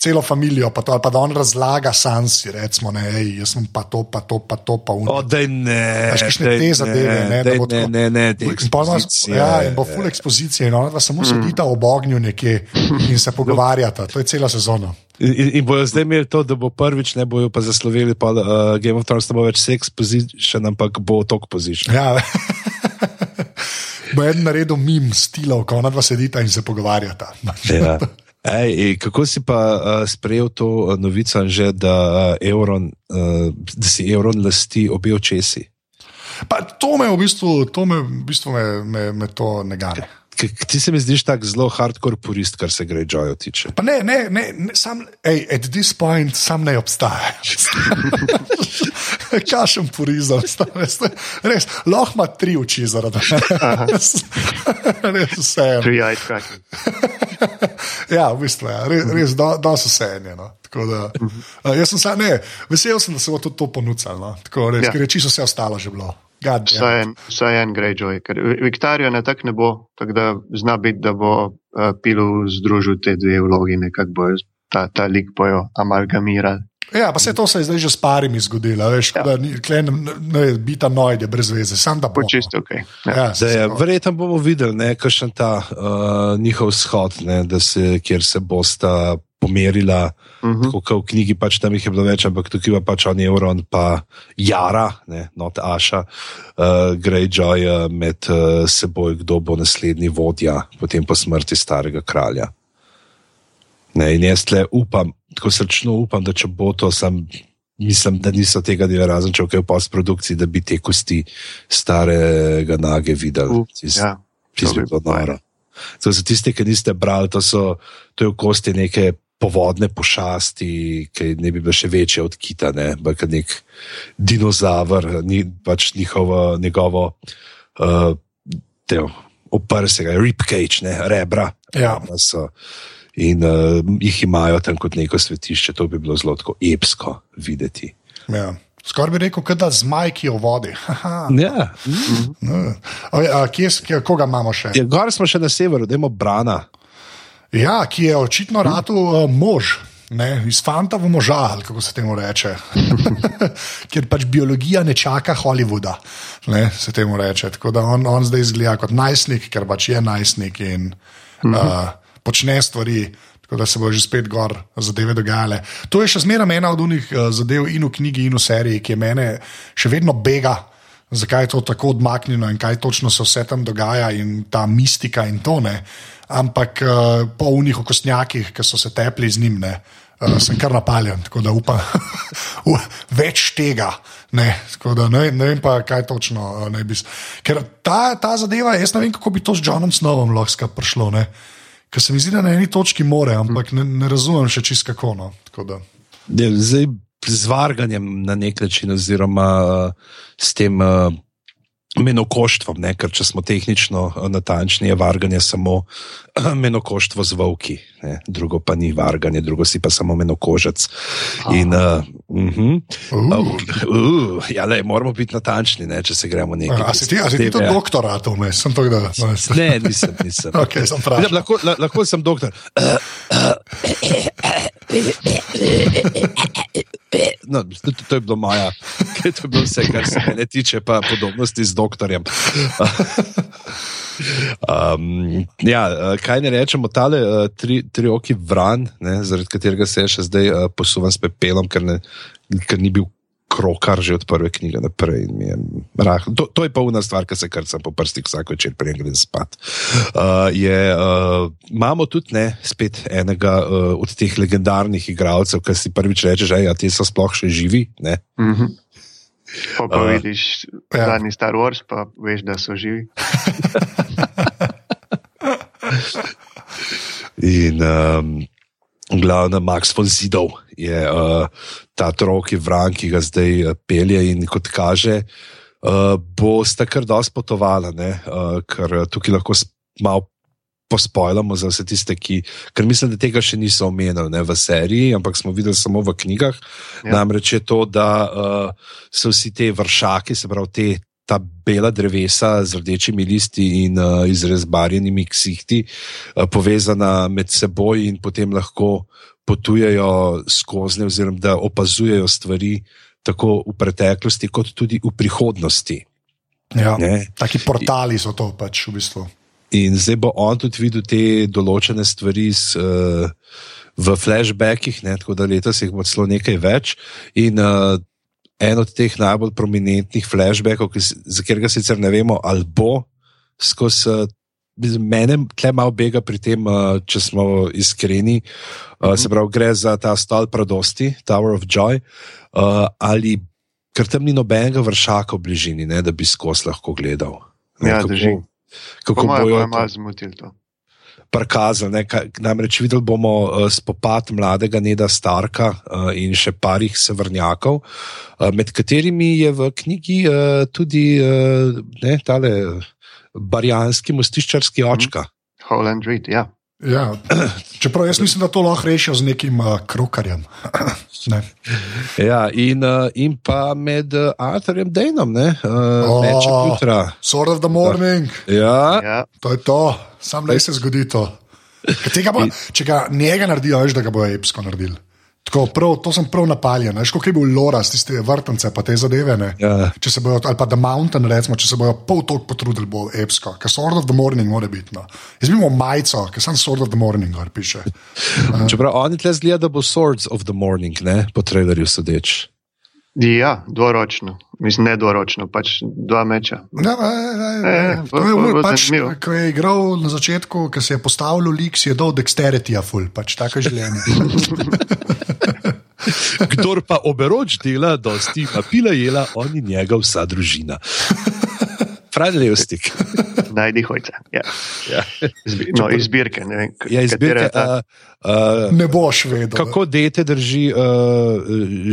celo družino, pa, pa da on razlaga Sansi, recimo, ne, ej, jaz sem pa to, pa to, pa to, pa uno. Oh, dej ne, veš, kakšne te zadeve, ne, dej, ne, ne, ne, ne, ja, in bo full ekspozicije, in ona samo mm. sedita ob ognju nekje in se pogovarjata, to je cela sezona. In, in bojo zdaj imeli to, da bo prvič ne bojo pa zaslovili, pa uh, Game of Thrones ne bo več sex position, ampak bo tok position. Ja, bo en naredil mim stilov, ko ona dva sedita in se pogovarjata. Ja. Ej, kako si pa uh, sprejel to novico, že, da, uh, Euron, uh, da si Euron lasti obe očesi? Pa to me v bistvu, to me, v bistvu me, me, me to ne gane. Ti se mi zdiš tako zelo hardcore purist, kar se gre Jojo tiče. Pa ne, ne, ne, ne sam, ej, at this point sam ne obstaja. Kašem purizem, res, res, lahko ima tri oči zaradi tega. Res vse. Tri ajka. Ja, v bistvu, ja, res, res do, do so se eno. Da, uh, jaz sem se, ne, vesel sem, da se bo tudi to ponudilo. No. Ja. Ker je čisto vse ostalo že bilo. Vsaj en Greyjoy, ker Viktorijo ne tako ne bo, tako da zna biti, da bo uh, pilu združil te dve vlogi, nekako bo ta, ta lik bojo amalgamirali. Ja, pa se to se je zdaj že s parimi zgodilo, veš, ja. da ni biti nojd, brez veze, sam da bo. Čisto ok. Ja. Ja, Verjetno bomo videli, kakšen ta uh, njihov shod, ne, se, kjer se bosta pomerila. Uh mhm. -huh. Tako v knjigi pač tam jih je bilo več, ampak tukaj pa pač oni Euron, pa Jara, ne, not Aša, uh, Greyjoy uh, med uh, seboj, kdo bo naslednji vodja, potem po smrti starega kralja. Ne, in jaz le upam, tako srčno upam, da če bo to, sem mislim, da niso tega dela, razen če v postprodukciji, da bi te kosti starega nage videli. Tis, Ja, tis to bi bi bilo noro. To za tiste, ki niste brali, to so to kosti neke povodne pošasti, ki ne bi bile še večje od kita, ne, ampak nek dinozaver, ni pač njihovo, njegovo uh, oprsega, ribcage, ne, rebra. Ja. So, in uh, jih imajo tam kot neko svetišče, to bi bilo zelo tako epsko videti. Ja. Skoraj bi rekel, da zmaj, ki je v vodi. Ja, Oj, a, kje, s- kje, koga imamo še? ja, gor smo še na severu, da imamo brana. Ja, ki je očitno ratu uh, mož. Ne, iz fanta v moža, kako se temu reče. Ker pač biologija ne čaka Hollywooda, ne, se temu reče. Tako da on, on zdaj izgleda kot najstnik, ker pač je najstnik in uh, počne stvari. Tako da se bo že spet gor zadeve dogajale. To je še zmeraj ena od unih uh, zadev in v knjigi, in v seriji, ki je mene še vedno bega, zakaj je to tako odmaknjeno in kaj točno se vse tam dogaja in ta mistika in to ne. Ampak uh, po unih okostnjakih, ki so se tepli z njim, ne, uh, sem kar napaljen, tako da upam, več tega. Ne, tako da ne, ne vem pa, kaj točno uh, ne bi. Ker ta, ta zadeva, jaz ne vem, kako bi to s Johnom Snowom lahko prišlo. Ne. Ker se mi zdi, da na eni točki more, ampak ne, ne razumem še čist kako. No. Da. Ja, Zdaj, z varganjem na nek način, oziroma uh, s tem uh, menokoštvom, ne? ker če smo tehnično uh, natančni, je varganje samo uh, menokoštvo z volki, ne? drugo pa ni varganje, drugo si pa samo menokožec. In, uh, uh -huh. Uh. uh, ja, le, moramo biti natančni, ne? če se gremo nekaj. A si ti, a si ti to doktorat vmes? Sem to, da no, Ne, nisem, nisem. Okay, sem lahko, la, lahko sem doktor. No, to, to je bilo moja, to je bilo vse, kar se mene tiče, pa podobnosti z doktorjem. Um, ja, eh, kaj ne rečemo, tale uh, tri, tri oki vran, ne, zaradi katerega se je še zdaj uh, posuvan s pepelom, ker, ne, ker ni bil krokar že od prve knjige naprej. je rahlo- To, to je pa una stvar, ki se krcam po prstih vsak večer, preden grem spat. Uh, je, uh, imamo tudi ne, spet enega uh, od teh legendarnih igralcev, ki si prvič rečeš, da ja, ti so sploh še živi. Ne? Mhm. Pa, pa Uh, uh, vidiš ja. zadnji Star Wars, pa veš, da so živi. In um, glavna Max von Zidov je uh, ta troki vran, ki ga zdaj uh, pelje in kot kaže, uh, bo sta kar dosti potovala, ne? uh, ker tukaj lahko malo pospojljamo za vse tiste, ki, ker mislim, da tega še niso omenili ne, v seriji, ampak smo videli samo v knjigah. Ja. Namreč je to, da uh, so vsi te vršaki, se pravi te. Ta bela drevesa z rdečimi listi in uh, izrezbarjenimi ksihti, uh, povezana med seboj, in potem lahko potujejo skozi, oziroma da opazujejo stvari tako v preteklosti, kot tudi v prihodnosti. Ja. Ne? Taki portali so to pač v bistvu. In zdaj bo on tudi videl te določene stvari s, uh, v flashbackih, ne, tako da letos jih bo celo nekaj več. In uh, en od teh najbolj prominentnih flashbackov, ki, za katerega sicer ne vemo, ali bo skozi. Uh, Mene tle malo bega pri tem, uh, če smo iskreni. Uh, se pravi, gre za ta stolp radosti, Tower of Joy, ali ker tam ni nobenega vršaka v bližini, ne, da bi skozi lahko gledal. Ne, Ja, drži. Kako bojo malo zmotili to. Prikazali. Namreč videli bomo uh, spopad mladega Neda Starka uh, in še parih sevrnjakov, uh, med katerimi je v knjigi uh, tudi uh, ne, tale barjanski mostiščarski očka. Holland Reed, ja. Ja. Čeprav jaz mislim, da to lahko rešijo z nekim uh, krokarjem. ne. Ja, in, uh, in pa med uh, Arthurjem Dejnom, ne, uh, O. meče jutra. Sword of the morning, Ja, ja. to je to, sam le se zgodi to. Tega bo, če ga njega naredijo, veš, da ga bo epsko naredili. Tako, prav, to sem prav napaljen. Veš, kako je bil Loras, tiste vrtance, pa te zadeve. ne. Ja. Če se bojo, ali pa The Mountain, recimo, če se bojo pol toliko potrudili, bo epsko. Ker Sword of the morning mora biti. No. Jaz bi imel majico, ker sem Sword of the morning, gor piše. čeprav oni tle zgleda, da bo Swords of the Morning, ne, po trailerju sodeč. Ja, dvoročno. Mislim, ne dvoročno, pač dva meča. Ja, e, e, e, to je bo pač, zanimivo. ko je igral na začetku, ko se je postavil lik, si je dal dexterity, a ful, pač tako je življenje. Kdor pa oberoč dela, dosti pa pila jela, on in njega vsa družina. Pravi Levstik. Najdi hojca. Ja. Ja. Zbi, no, izbirke. Ne, vem, Ja, izbirke, ta. uh, uh, Ne boš vedel. kako dete drži uh,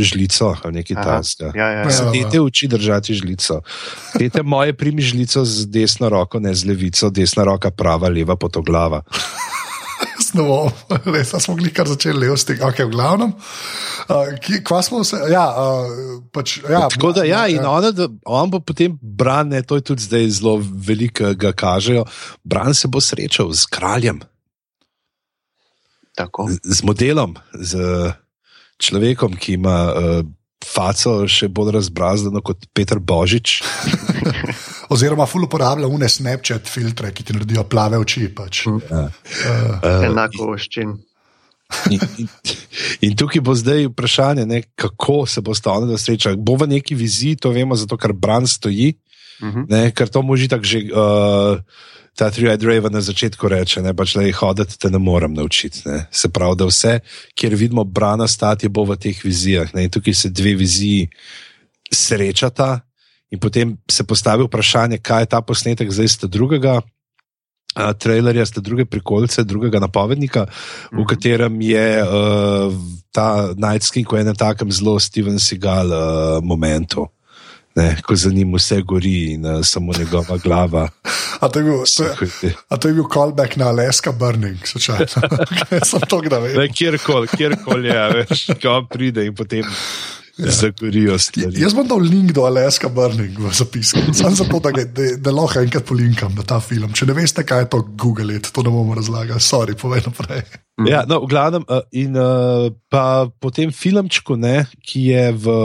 žlico ali nekaj Aha, takega. Ja, ja, Ja. ja. Dete uči držati žlico. Dete moje primi žlico z desno roko, ne z levico, desna roka prava, leva potoglava. Snovo, res smo gli kar začeli levsti, ok, v glavnem. Uh, ki, kva smo se, ja, uh, pač, ja, Tako da, ja, in ona, da, on bo potem bran, ne, to je tudi zdaj zelo veliko, ga kažejo. Bran se bo srečal z kraljem, Tako. z- z modelom, z človekom, ki ima uh, faco še bolj razbrazdano kot Petr Božič. Oziroma, ful uporablja une Snapchat filtre, ki ti naredijo plave oči. Pač. Ja. Uh, Enako oščin. In, in, in tukaj bo zdaj vprašanje, ne, kako se bo stavljeno sreča. Bo v neki viziji, to vemo, zato ker Bran stoji, Mhm. ne, ker to može tako že. Uh, Ta Three-Eyed Raven na začetku reče, da pač, hoditi te ne morem naučiti. Ne. Se pravi, da vse, kjer vidimo brana stati, bo v teh vizijah. Ne. In tukaj se dve viziji srečata, in potem se postavi vprašanje, kaj je ta posnetek zdaj sta drugega. Uh, trailerja sta druge prikolice, drugega napovednika, v katerem je uh, ta Nightskin, ko je na takem zelo Steven Seagal uh, momentu, ne, ko za njim vse gori in uh, samo njegova glava. a, to je bil, to, je- a to je bil callback na Alaska Burning, sočasno. Sem to kdaj vedel. Ne, kjerkoli, kjerkoli je, veš, kam pride in potem ja. zagorijo stvari. Jaz bom dal link do Alaska Burning v zapisku, samo zato, da, da, da lahko enkrat polinkam na ta film. Če ne veste, kaj je to, Google it, to ne bomo razlagali, sorry, povej naprej. Ja, no, v glavnem, uh, in uh, pa potem filmčku, ne, ki je v,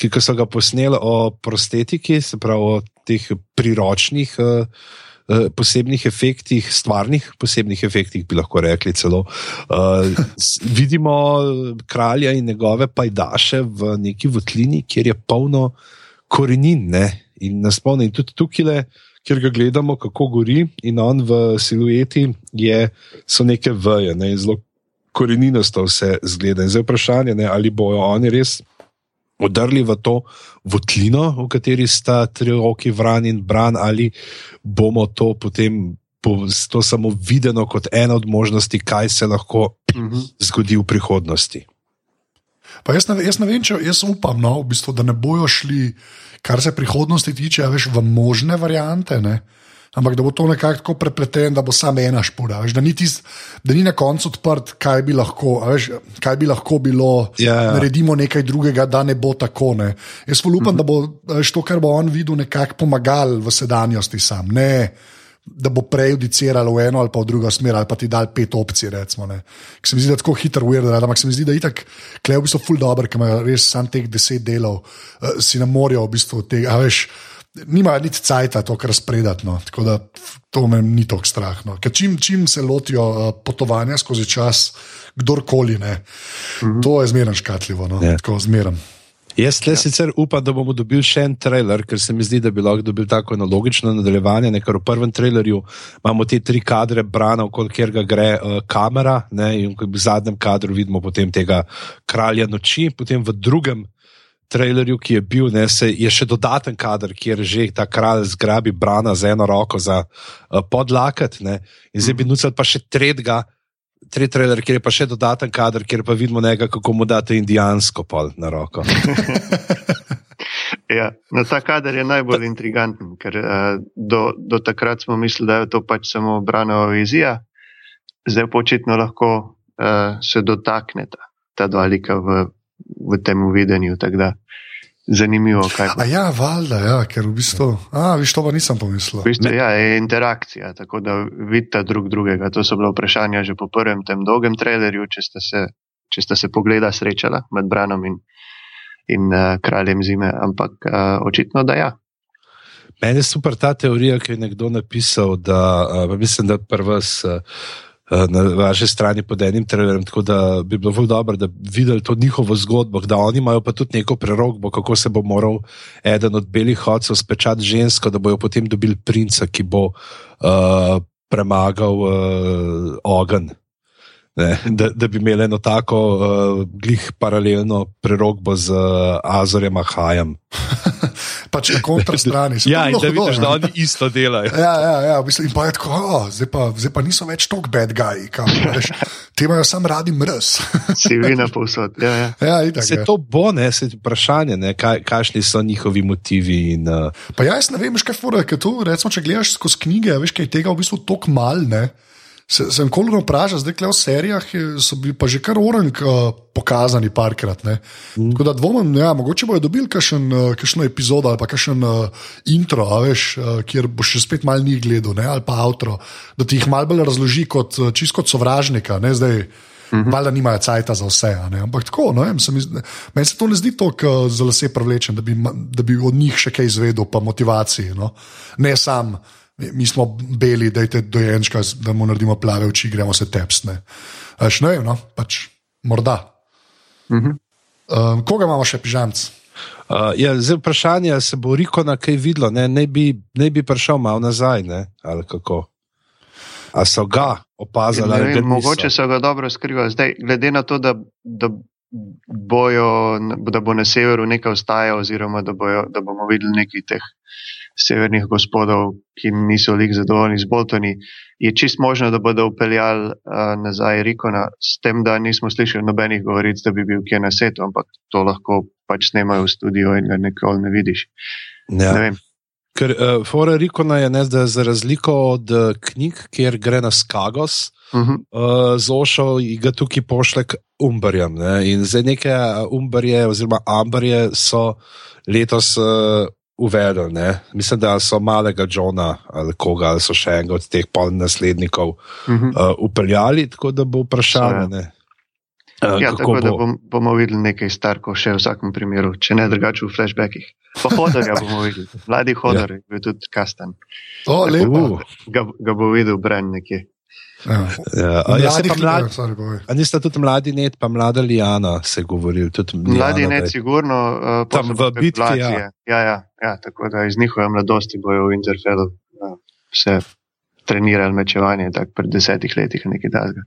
ki so ga posneli o prostetiki, se pravi o teh priročnih. Uh, Posebnih efektih, stvarnih posebnih efektih, bi lahko rekli celo. Uh, vidimo kralja in njegove pajdaše v neki votlini, kjer je polno korenin. Ne? In nas spomni, in tudi tukaj, le, kjer ga gledamo, kako gori, in on v silueti je, so neke veje, ne? zelo koreninasto vse zgleda. In zdaj je vprašanje, ne? ali bojo oni res odrli v to votlino, v kateri sta tri roki vran in bran, ali bomo to potem. bo To samo videno kot ena od možnosti, kaj se lahko Mhm. zgodi v prihodnosti. Pa jaz, ne, jaz ne vem, če jaz upam, no, v bistvu, da ne bojo šli, kar se prihodnosti tiče, a veš, v možne variante. Ne? Ampak da bo to nekako tako prepleteno, da bo samo ena špura. Veš, da, ni tist, da ni na koncu odprt, kaj bi lahko, a veš, kaj bi lahko bilo. Ja, ja. Naredimo nekaj drugega, da ne bo tako. Ne? Jaz pa upam, da bo veš, to, kar bo on videl, nekako pomagal v sedanjosti sam. Ne, da bo prejudiciralo v eno ali pa v drugo smer, ali pa ti dal pet opcij. Recimo. Ker se mi zdi, da je tako hitro uver, ampak se mi zdi, da je itak, klej v bistvu ful dobr, ker imajo res sam teh deset delov, uh, si ne morejo v bistvu tega, a veš. Nima niti cajta to, kar spredati. No. Tako da to me ni tako strah. No. Ker čim, čim se lotijo uh, potovanja skozi čas, kdorkoli ne, mm -hmm. to je zmerno škatljivo. No. Ja. Tako zmerno. Jaz tle ja. sicer upam, da bomo dobili še en trailer, ker se mi zdi, da bi lahko dobili tako eno logično nadaljevanje. Ne, ker v prvem trailerju imamo te tri kadre, brana, okoli kjer ga gre uh, kamera, ne, in v zadnjem kadru vidimo potem tega kralja noči, potem v drugem. Trailerju, ki je bil, ne, se, je še dodaten kader, kjer že ta kralj zgrabi brana z eno roko za uh, podlaket, ne, in zdaj bi nucali pa še tretjega, tretji trailer, kjer je pa še dodaten kader, kjer pa vidimo nekaj, kako mu date indijansko pol na roko. Ja, no, ta kader je najbolj intriganten, ker uh, do, do takrat smo mislili, da je to pač samo branova vizija, zdaj pa očitno lahko uh, se dotakneta ta dva lika v, v tem da Zanimivo, kaj A ja, valjda, ja, ker v bistvu, a, viš, to pa nisem pomislil. V bistvu, ja, je interakcija, tako da vidita drug drugega. To so bila vprašanja že po prvem tem dolgem trailerju, če sta se, če sta se pogleda srečala med Branom in, in uh, kraljem zime, ampak uh, očitno da ja. Meni je super ta teorija, ki je nekdo napisal, da uh, mislim, da prvs. Uh, Na vaši strani pod enim trailerjem, tako da bi bilo zelo dobro, da bi videli to njihovo zgodbo, da oni imajo pa tudi neko prerogbo, kako se bo moral eden od belih hodcev spečati žensko, da bojo potem dobili princa, ki bo uh, premagal uh, ogen. Ne, da, da bi imeli eno tako uh, glih paralelno prerogbo z uh, Azorjem Ahajem. pač na kontrastrani. ja, in da vidiš, da oni isto delajo. ja, ja, ja, v bistvu, in pa je tako, oh, zdaj, pa, zdaj pa niso več tako bad guy, kam reš. Te imajo sam radi mrz. Si vina povsod. Ja, ja. ja, itak, Se ja. to bo, ne, se vprašanje, ne, kaj, kakšni so njihovi motivi. In, uh, Pa ja, jaz ne vem, veš, kaj fora, ker to, recimo, če gledaš skozi knjige, veš, kaj je tega v bistvu tako mal, ne. Se, sem kolno vprašal, zdaj le v serijah so bili pa že kar orang uh, pokazani parkrat. Mm. Tako da dvomim, ja, mogoče bojo dobili kakšen, uh, kakšno epizodo ali pa kakšen uh, intro, veš, uh, kjer boš še spet malo njih gledal, ne, ali pa outro, da ti jih malo bolj razloži kot čisto kot sovražnika. Ne, zdaj, Mhm. Valjda nimajo cajta za vse, ne? ampak tako, no, vem, se zdi- meni se to ne zdi tako za lase privlečen, da bi, da bi od njih še kaj izvedel, pa motivaciji. No? Ne sam, mi- smo beli, da je dojenčka, da mu naredimo plave oči, gremo se tepsne. Až ne vem, no, pač morda. Mhm. Um, koga imamo še pižamc? uh, ja, zdaj vprašanje, ali se bo Riko na kaj videlo, ne, ne, bi, ne bi prišel malo nazaj, ne, ali kako. A so ga opazili? Ne Vem, mogoče so ga dobro skrivali. Zdaj, glede na to, da, da, bojo, da bo na severu nekaj ostaja, oziroma da, bojo, da bomo videli nekaj teh severnih gospodov, ki niso lik zadovoljni z Boltoni, je čist možno, da bodo upeljali uh, nazaj Rikona, s tem, da nismo slišali nobenih govoric, da bi bil kje na svetu, ampak to lahko pač snemajo v studiu in ga nikoli ne vidiš. Ja. Ne vem. Ker uh, Fora Rikona je ne, za razliko od uh, knjig, kjer gre na Skagos, Uh -huh. uh, Zošo ga tukaj pošle k Umbarjem. Ne? In zdaj neke Umbarje oziroma Ambarje so letos uh, uvedli. Ne? Mislim, da so malega Johna ali koga, ali so še enega od teh pol naslednikov Uh -huh. uh, upeljali, tako da bo vprašanje. ne, Uh, Ja, tako da bo. bom, bomo videli nekaj starkov, še v vsakem primeru, če ne drugače v flashbackih. Pa hodorja bomo videli. Mladi hodor je bil tudi kastan. O. Uh, Ga, ga bo videl Bren nekje. Ja. ja, a, ja, se pa mlad, ljudi, sorry, tudi mladi net, pa mlada Lijana se govorili. tudi Mladi Lijana, ne, da je- sigurno. Uh, Tam v bitki, ja. ja, ja, ja. Tako da iz njihove mladosti bojo v Interfellu uh, se trenirali mečevanje, tako pred desetih letih ali nekaj takega.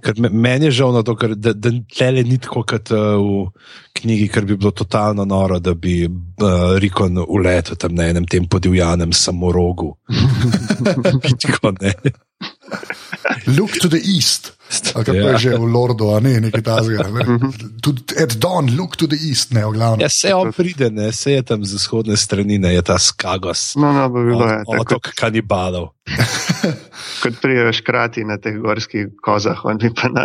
Ker me- Meni je žal, to, ker, da, da tle ni tako kot uh, v knjigi, ker bi bilo totalno noro, da bi uh, Rikon uletel tam na enem tem podivjanem samorogu. Bitko, ne. Look to the east. Kako Ja. je že v Lordu, a ne nekaj. Ne? Tudi At dawn, look to the east, ne, v glavnem. Ja, se on pride, ne, se je tam z vzhodne strani, ne, je ta Skagos. No, no, bi bilo je. Ot- Tako, Otok kanibalov. kot prijejo škrati na teh gorskih kozah, on bi pa na,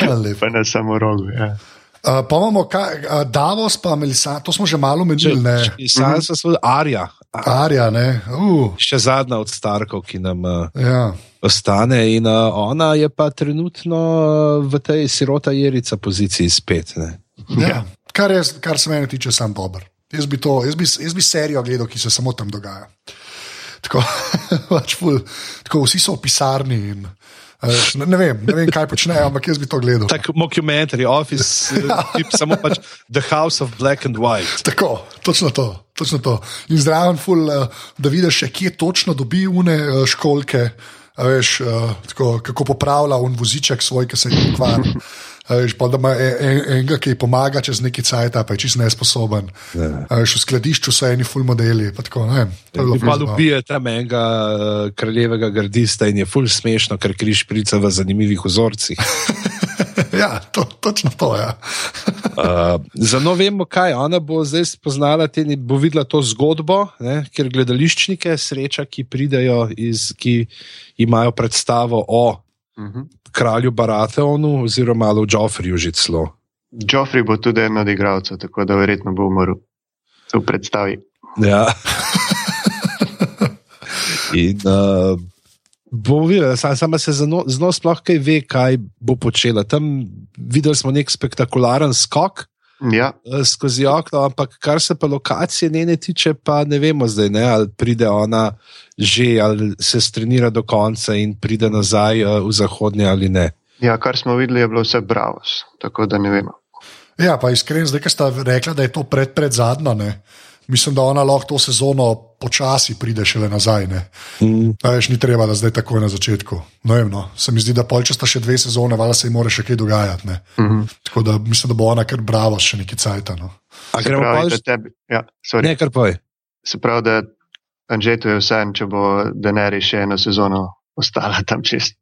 Ja, lepo. pa na samorogu. Ja. Uh, pa imamo kaj, uh, Davos, pa Melisa, to smo že malo menili, ne. Sam sem svoj Arja, Arja, ne. Uh, še zadnja od Starkov, ki nam uh, ja. ostane. In uh, ona je pa trenutno v tej sirota jerica poziciji spet. Ne. Ja. Kar, je, kar se mene tiče, sem dober. Jaz bi, to, jaz, bi, jaz bi serijo gledal, ki se samo tam dogaja. Tako, pač ful, tako vsi so v pisarni. In, ne, ne, vem, ne vem, kaj počnejo, ampak jaz bi to gledal. Tak mockumentary, office, uh, tip, samo pač The House of Black and White. Tako, točno to. Točno to. In zraven, ful, eh, da vidiš, kje točno dobi une eh, školke, veš, eh, tako, kako popravlja un voziček svoj, ki se jim ukvarja. A Veš, pa da ima e- en- enega, ki pomaga čez neki cajt, pa je čist nesposoben. A Veš, v skladišču so eni full modeli. pa Tako, ne, je pa ubije tam enega uh, kraljevega gardista in je ful smešno, ker križ prica v zanimivih vzorcih. Ja, to, točno to. Ja. Uh, za no vemo, kaj ona bo zdaj spoznala, te, bo videla to zgodbo, ne, ker gledališčnike sreča, ki pridejo iz, ki imajo predstavo o Uh -huh. kralju Baratheonu oziroma o Joffriju že celo. Joffrey bo tudi en od igralcev, tako da verjetno bo umrl v predstavi. Ja. In uh, bomo videli, sam, sama se zelo sploh kaj ve, kaj bo počela. Tam videli smo nek spektakularen skok. Ja, eh, skozi okno, ampak kar se pa lokacije njene tiče, pa ne vemo zdaj, ne, ali pride ona že, ali se strenira do konca in pride nazaj eh, v zahodnje ali ne. ja, kar smo videli, je bilo vse bravos, tako da ne vemo. ja, pa iskreno, zdaj, ki sta rekla, da je to pred, pred zadnja. Ne. Mislim, da ona lahko to sezono počasi pride šele nazaj. Ne. Mm. Veš, ni treba, da zdaj takoj na začetku. No, vem, no. Se mi zdi, da polčasta še dve sezone, vala se jim mora še kaj dogajati. ne. Mhm. Tako da mislim, da bo ona kar bravo še neki cajt. No. A gremo pa še? tebi, ja, sorry. Ne, kar poj. Se pravi, da Anžetu je vse, če bo Deneri še eno sezono ostala tam čist.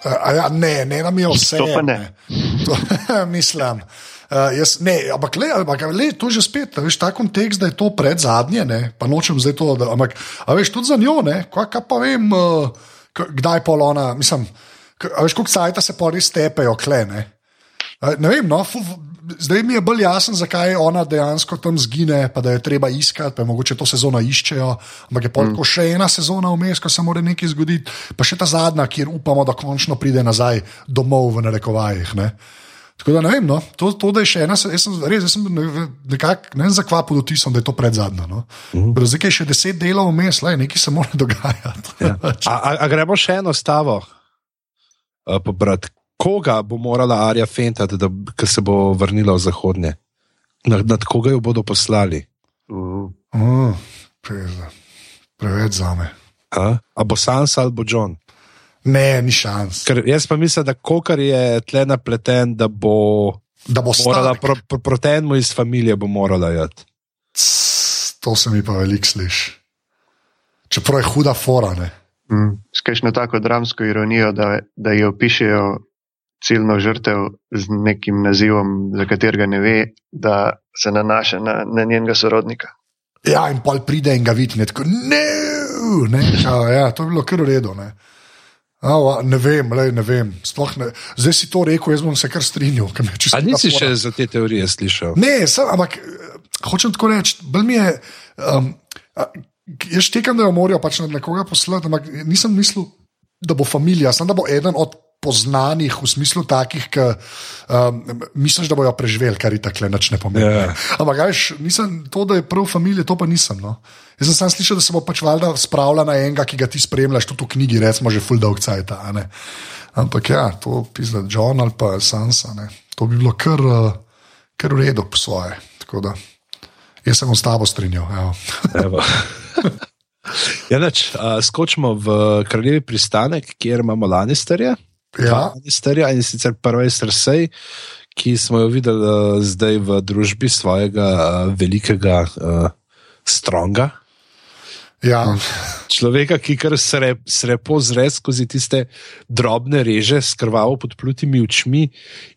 A, a ja, ne, ne, nam je vse. To pa ne. To, mislim. Uh, jaz, ne, ampak, le, ampak le, to je že spet, veš, ta kontekst, da je to pred zadnje, ne, pa nočem zdaj to, da, ampak, a veš, tudi za njo, ne, kaj, kaj pa vem, uh, kdaj pol ona, mislim, a veš, koliko cajta se pa res tepejo, kle, ne. A, ne vem, no, fu, zdaj mi je bolj jasno, zakaj ona dejansko tam zgine, pa da je treba iskati, pa mogoče to sezono iščejo, ampak je pol mm. še ena sezona vmes, ko se mora nekaj zgoditi, pa še ta zadnja, kjer upamo, da končno pride nazaj domov v narekovajih. Ne. Tako da ne vem, no, to, to da je še ena, jaz sem res, jaz sem ne- nekako, ne vem zakva pod vtisom, da je to pred zadnja. No. Mm. Zdaj je še deset delov vmes, le, nekaj se mora dogajati. Ja. A, a, a gremo še eno stavo uh, pobrati. Koga bo morala Arja fentati, da se bo vrnila v zahodnje? Nad, nad koga jo bodo poslali? Uh, Uh, pizda. Preveč za me. A, a bo Sansa ali bo John? Ne, ni šans. Ker jaz pa mislim, da kokar je tle napleten, da bo Da bo morala pro, pro, proti enemu iz familije bo morala jeti. To se mi pa veliko sliši. Čeprav je huda fora. Ne? mm, Skajšno tako dramsko ironijo, da, da jo pišejo ciljno žrtev z nekim nazivom, za katerega ne ve, da se nanaša na, na njenega sorodnika. Ja, in pol pride in ga vidi, ne tako, ne, ne, ja, ja, to je bilo kar v redu. Ne. Vem, lej, ne vem. sploh Ne. Zdaj si to rekel, jaz bom se kar strinjal. ker me je čisto A nisi še za te teorije slišal? Ne, sem, ampak eh, hočem tako reči, bolj mi je. Um, jaz štekam, da jo morajo pač na nekoga poslati, ampak nisem mislil, da bo familija, sem da bo eden od poznanih v smislu takih, ki um, misliš, da bojo preživeli, kar je tako neč ne pomeni. Ja. Ampak, veš, nisem to, da je prav familija, to pa nisem. No. Jaz sem sam slišal, da se bo pač valjda spravila na enega, ki ga ti spremljaš, tudi v knjigi, recimo že full dog cajt. Ampak ja, to pisa John ali pa Sansa, ne. to bi bilo kar, uh, kar v redu po svoje. Tako da, Jaz sem s tabo strinjal. evo. Evo. Ja, nač, uh, skočimo v kraljevi pristanek, kjer imamo Lannisterja. Ja, Lannisterja in sicer prvi Cersei, ki smo jo videli uh, zdaj v družbi svojega uh, velikega uh, stronga. ja. Človeka, ki kar sre, srepo zre skozi tiste drobne reže s krvavo podplutimi očmi,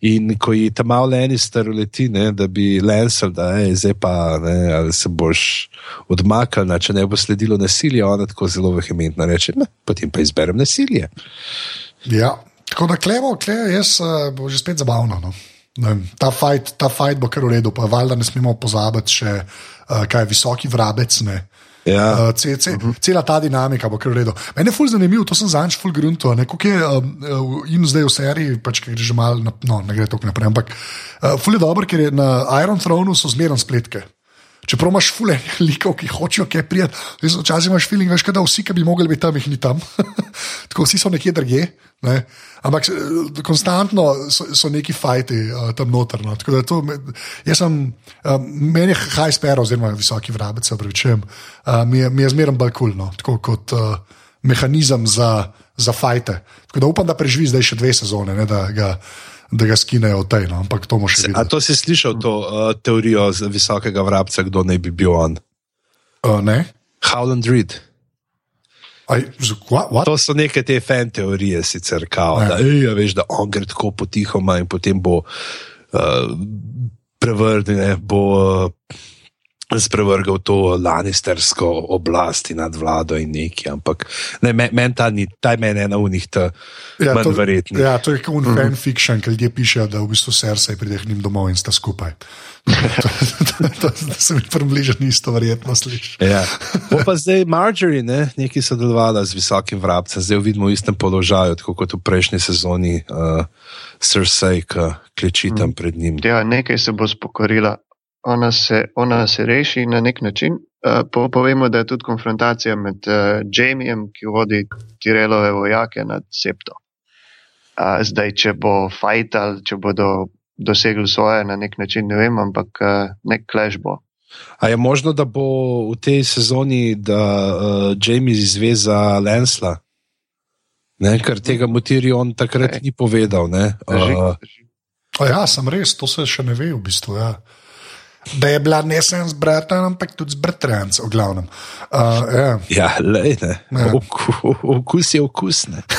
in ko ji tam malo Lannister leti, ne, da bi Lancel, da je zdaj pa ne, ali se boš odmaknil, če ne bo sledilo nasilje, ona tako zelo vehementno reče: "Ne, Potem pa izberem nasilje. ja. Tako da klevo, klevo, jaz uh, bo že spet zabavno. No. Ne Ta fight, ta fight bo kar v redu, pa valjda ne smemo pozabiti še, uh, kaj visoki vrabec. Ne. Ja, Uh, ce, ce, uh -huh. Cela ta dinamika bo kar v redu. Meni je ful zanimivo, to sem zanj ful grunto. Kako je um, in zdaj v seriji, pač, ker gre že malo, na, no, ne gre tako naprej. Ampak uh, ful je dobro, ker je na Iron Thronu so zmerno spletke. Čeprav imaš fule likov, ki hočejo kaj prijeti, včasih imaš feeling, veš, da vsi, ki bi mogli biti tam, jih ni tam. Tako vsi so nekje drugje. Ne? Ampak eh, konstantno so, so neki fajti uh, tam noter. No. Tako da to, jaz sem, uh, meni je high sparrow, oziroma visoki vrabec, se pravičujem, uh, mi je, mi je zmerno bolj kul, cool, tako kot uh, mehanizem za, za fajte. Tako da upam, da preživi zdaj še dve sezone, ne, da, ga, da ga skinejo v tej, no. ampak to bomo še A to si slišal, to uh, teorijo z visokega vrabca, kdo naj bi bil on? Uh, ne? Howland Reed. Z- what, what? To so neke te fan teorije, sicer kao, Ja. da, ej, a veš, da on gre tako potihoma in potem bo uh, prevrnil, bo uh, sprevrgal to lanistersko oblast in nad vlado in neki. Ampak ne, men, men ta ni, ta je meni ena unih, ta ja, manj to, verjetnih. ja, to je kot un mm fanfiction, ki ljudje pišejo, da v bistvu Cersei pride k njim domov in sta skupaj. to, to, to, to se mi približno isto verjetno sliši. Ja. Bo pa zdaj Marjorie ne, nekaj sodelovala z visokim vrabcem, zdaj vidimo v istem položaju, tako kot v prejšnji sezoni uh, Cersei, ki kleči tam pred njim. Ja, nekaj se bo spokorila. Ona se, ona se reši na nek način. Uh, po, povemo, da je tudi konfrontacija med uh, Jamijem, ki vodi Tirelove vojake nad Septo. Uh, zdaj, če bo fajtal, če bodo dosegli svoje na nek način, ne vem, ampak uh, nek kleš bo. A je možno, da bo v tej sezoni, da uh, Jamie izve za Lensla? Ne, ker tega motirja on takrat Okej. ni povedal. Ne, Drži, uh, drži. O ja, sem res, to se še ne ve v bistvu. Ja. Da je bila ne samo z bratom, ampak tudi z bratranci, v glavnem. Uh, ja. ja, lej, ne. Ja. Oku, okus je okus. Ne.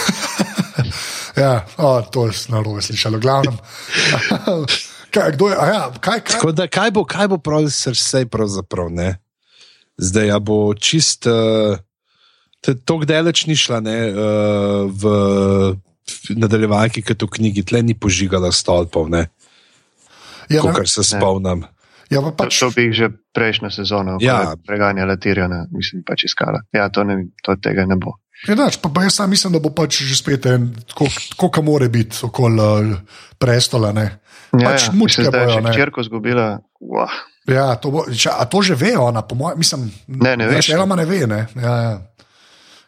Ja, o, to je narobe slišalo, glavnem. kaj, je? a Ja, kaj, kaj? Tako da, kaj bo, kaj bo prav srce, pravzaprav ne. Zdaj ja bo čist, uh, tako daleč ni šla ne, uh, v, v nadaljevanki, kot v knjigi, tle ni požigala stolpov, ne, Ja, kar se spomnim. Ja, pa To, pač, to bi jih že prejšnjo sezono Ja. ja. preganjala Tirjana, mislim, pač iskala. Ja, to, ne, to tega ne bo. ja, nač, pa, pa jaz sam mislim, da bo pač že spet en, tako kot mora biti okoli uh, prestola. Ne. Ja, Pač ja. mučke je bojo, še ne. črko zgubila. Wow. Ja, to bo, če, a to že ve ona, po mojem, mislim, Ne, ne veš. Načeloma ne ve, ne. Ja, ja.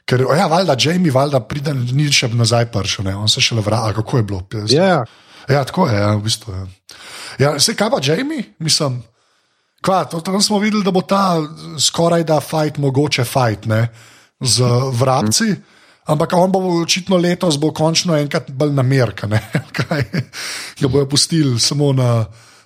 Ker, ja, valjda, Jamie, valjda, pride, ni še nazaj prišel, ne. on se še le vrati, kako je bilo. Ja, Ja, tako je, ja, v bistvu. Ja. Ja, se kaj pa Jamie, mislim. Kva, to, tam smo videli, da bo ta skoraj da fight, mogoče fight ne, z vrabci, ampak on bo očitno letos bo končno enkrat bolj namerka, ne, kaj ga bojo pustili samo na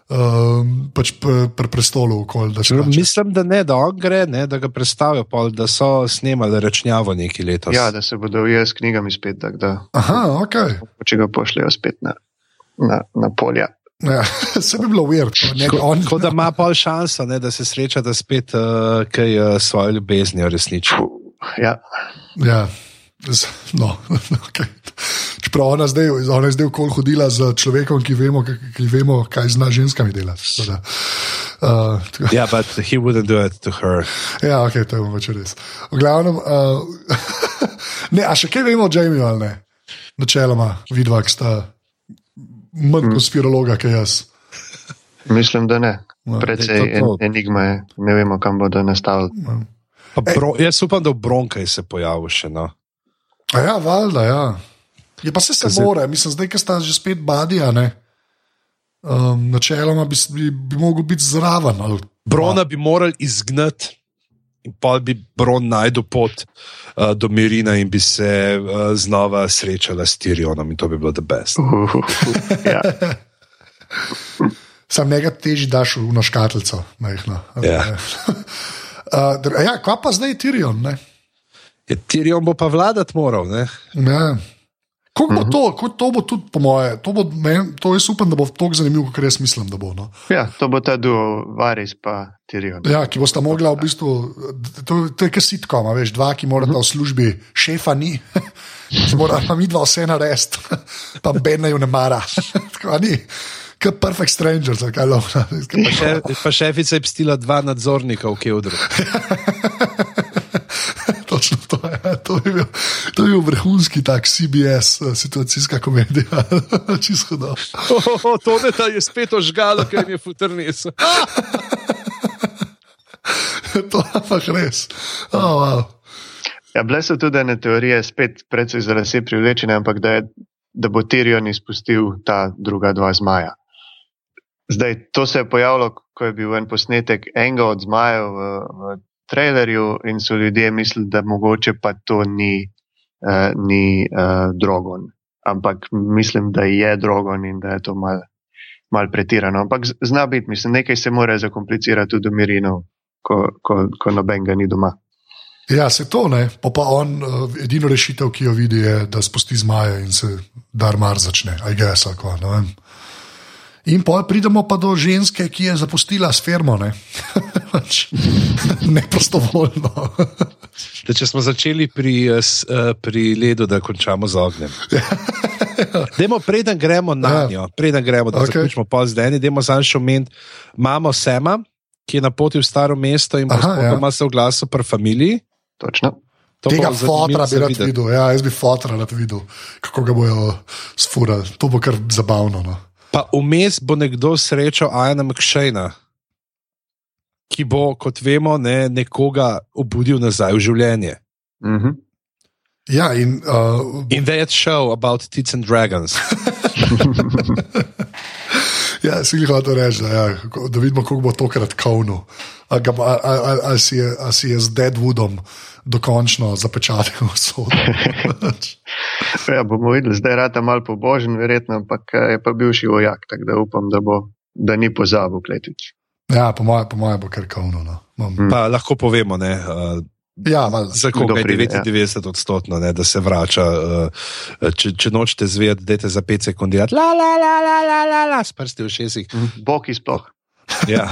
um, pač pre, pre prestolu okoli. da pač- mislim, da ne, da on gre, ne, da ga predstavijo, pol, da so snemali rečnjavo neki letos. Ja, da se bodo ujeli s knjigami spet, tako da Aha, ok. če ga pošljajo spet na, na, na polja. Ja, se bi bilo on, Tako da ima pol šanso, ne, da se sreča, da spet uh, kaj uh, svojo ljubeznijo resniči. Ja, Ja, z- no, okay. Čeprav ona zdaj, ona je zdaj okoli hodila z človekom, ki vemo, ki, ki vemo kaj zna z ženskami delati. tako Da, uh, Ja, but he wouldn't do it to her. ja, ok, to je mogoče res. V glavnem, uh, ne, a še kaj vemo o Jamiju ali ne? Načeloma, vidva, ki sta manj konspirologa, kot jaz. mislim, da ne. No, Predvsej en, enigma je, ne vemo, kam bodo nastavili. Pa Bro, jaz upam, da v Bronkaj se pojavi še. No. A ja, valjda, ja. Je pa se se more, mislim, zdaj, ki sta že spet badija, ne. Um, načeloma bi, bi, bi mogel biti zraven. Ali, Brona bi morali izgnati. In pa bi Bron najdel pot uh, do Mirina in bi se uh, znova srečala s Tirionom, in to bi bilo the best. Uh, ja. Sam nekaj teži daš v eno škatlico, majhno. Ja. Uh, ja, kva pa zdaj Tirion? Ne? Ja, Tirion bo pa vladati moral. Ne? Ja. Kako bo Mhm. to, kako to bo tudi, po moje, to, bo, men, to jaz upam, da bo tako zanimivo, kot jaz mislim, da bo. No. ja, to bo ta duo, Varis pa Tirjon. Ja, ki bosta mogla v bistvu, to, to je kot sitkom, a veš, dva, ki morata v službi, šefa ni, mora pa mi dva vse narediti, pa bedna ju ne mara. Tako ni, kot perfect stranger, kaj lovna. Pa, še, pa šefica je pstila dva nadzornika v Kevdru. Točno to je. To je bil, to je bil vrhunski tak CBS, eh, situacijska komedija. Čisto hudo. Oh, to ne da je spet ožgalo, ker je futrnis. to je pa res. Oh, wow. Ja, bile so tudi ene teorije, spet precej za lase privlečene, ampak da, je, da bo Tirjon izpustil ta druga dva zmaja. Zdaj, to se je pojavilo, ko je bil en posnetek enega od zmajev v, v trailerju in so ljudje mislili, da mogoče pa to ni, uh, ni uh, drogon. Ampak mislim, da je drogon in da je to mal, mal pretirano. Ampak zna biti, mislim, nekaj se mora zakomplicirati tudi do mirinov, ko, ko, ko noben ga ni doma. Ja, se to ne. Pa, pa on, uh, edino rešitev, ki jo vidi, je, da spusti zmaje in se dar mar začne, aj gess, ali kva, ne vem. In pa pridemo pa do ženske, ki je zapustila sfermo, ne, Pač, ne prostovoljno. Da, če smo začeli pri, eh, s- pri ledu, da končamo z ognjem. Demo, preden gremo na Ja. njo, preden gremo, da okay. zaključimo pol zdaj, idemo za še omeniti. Imamo Sema, ki je na poti v staro mesto in Aha, ja. ja. se oglasil pri familiji. Točno. To Tega fotra bi rad videti. videl. Ja, jaz bi fotra rad videl, kako ga bojo sfurali. To bo kar zabavno. No. Pa vmes bo nekdo srečal Ajana McShayna, ki bo, kot vemo, ne, nekoga obudil nazaj v življenje. Mhm. Ja, in uh, In that show about Tits and Dragons. Ja, si jih hotel reči, da, ja, da vidimo, kako bo tokrat kovno. Ali si, je- a si je z Deadwoodom dokončno zapečatil sodo. Ja, bomo videli, zdaj rata malo pobožen, verjetno, ampak eh, je pa bivši vojak, tako da upam, da, bo, da ni pozabil kletič. ja, po mojem moje bo kar kovno. No. Imam- Pa lahko povemo, ne, uh, Ja, valjda. za koga je Kdo pride, ja. 99 odstotno, ne, da se vrača. Uh, če, če nočete zvedeti, dajte za 5 sekund la la la la la la la s prsti v šestih. Boki sploh. Ja.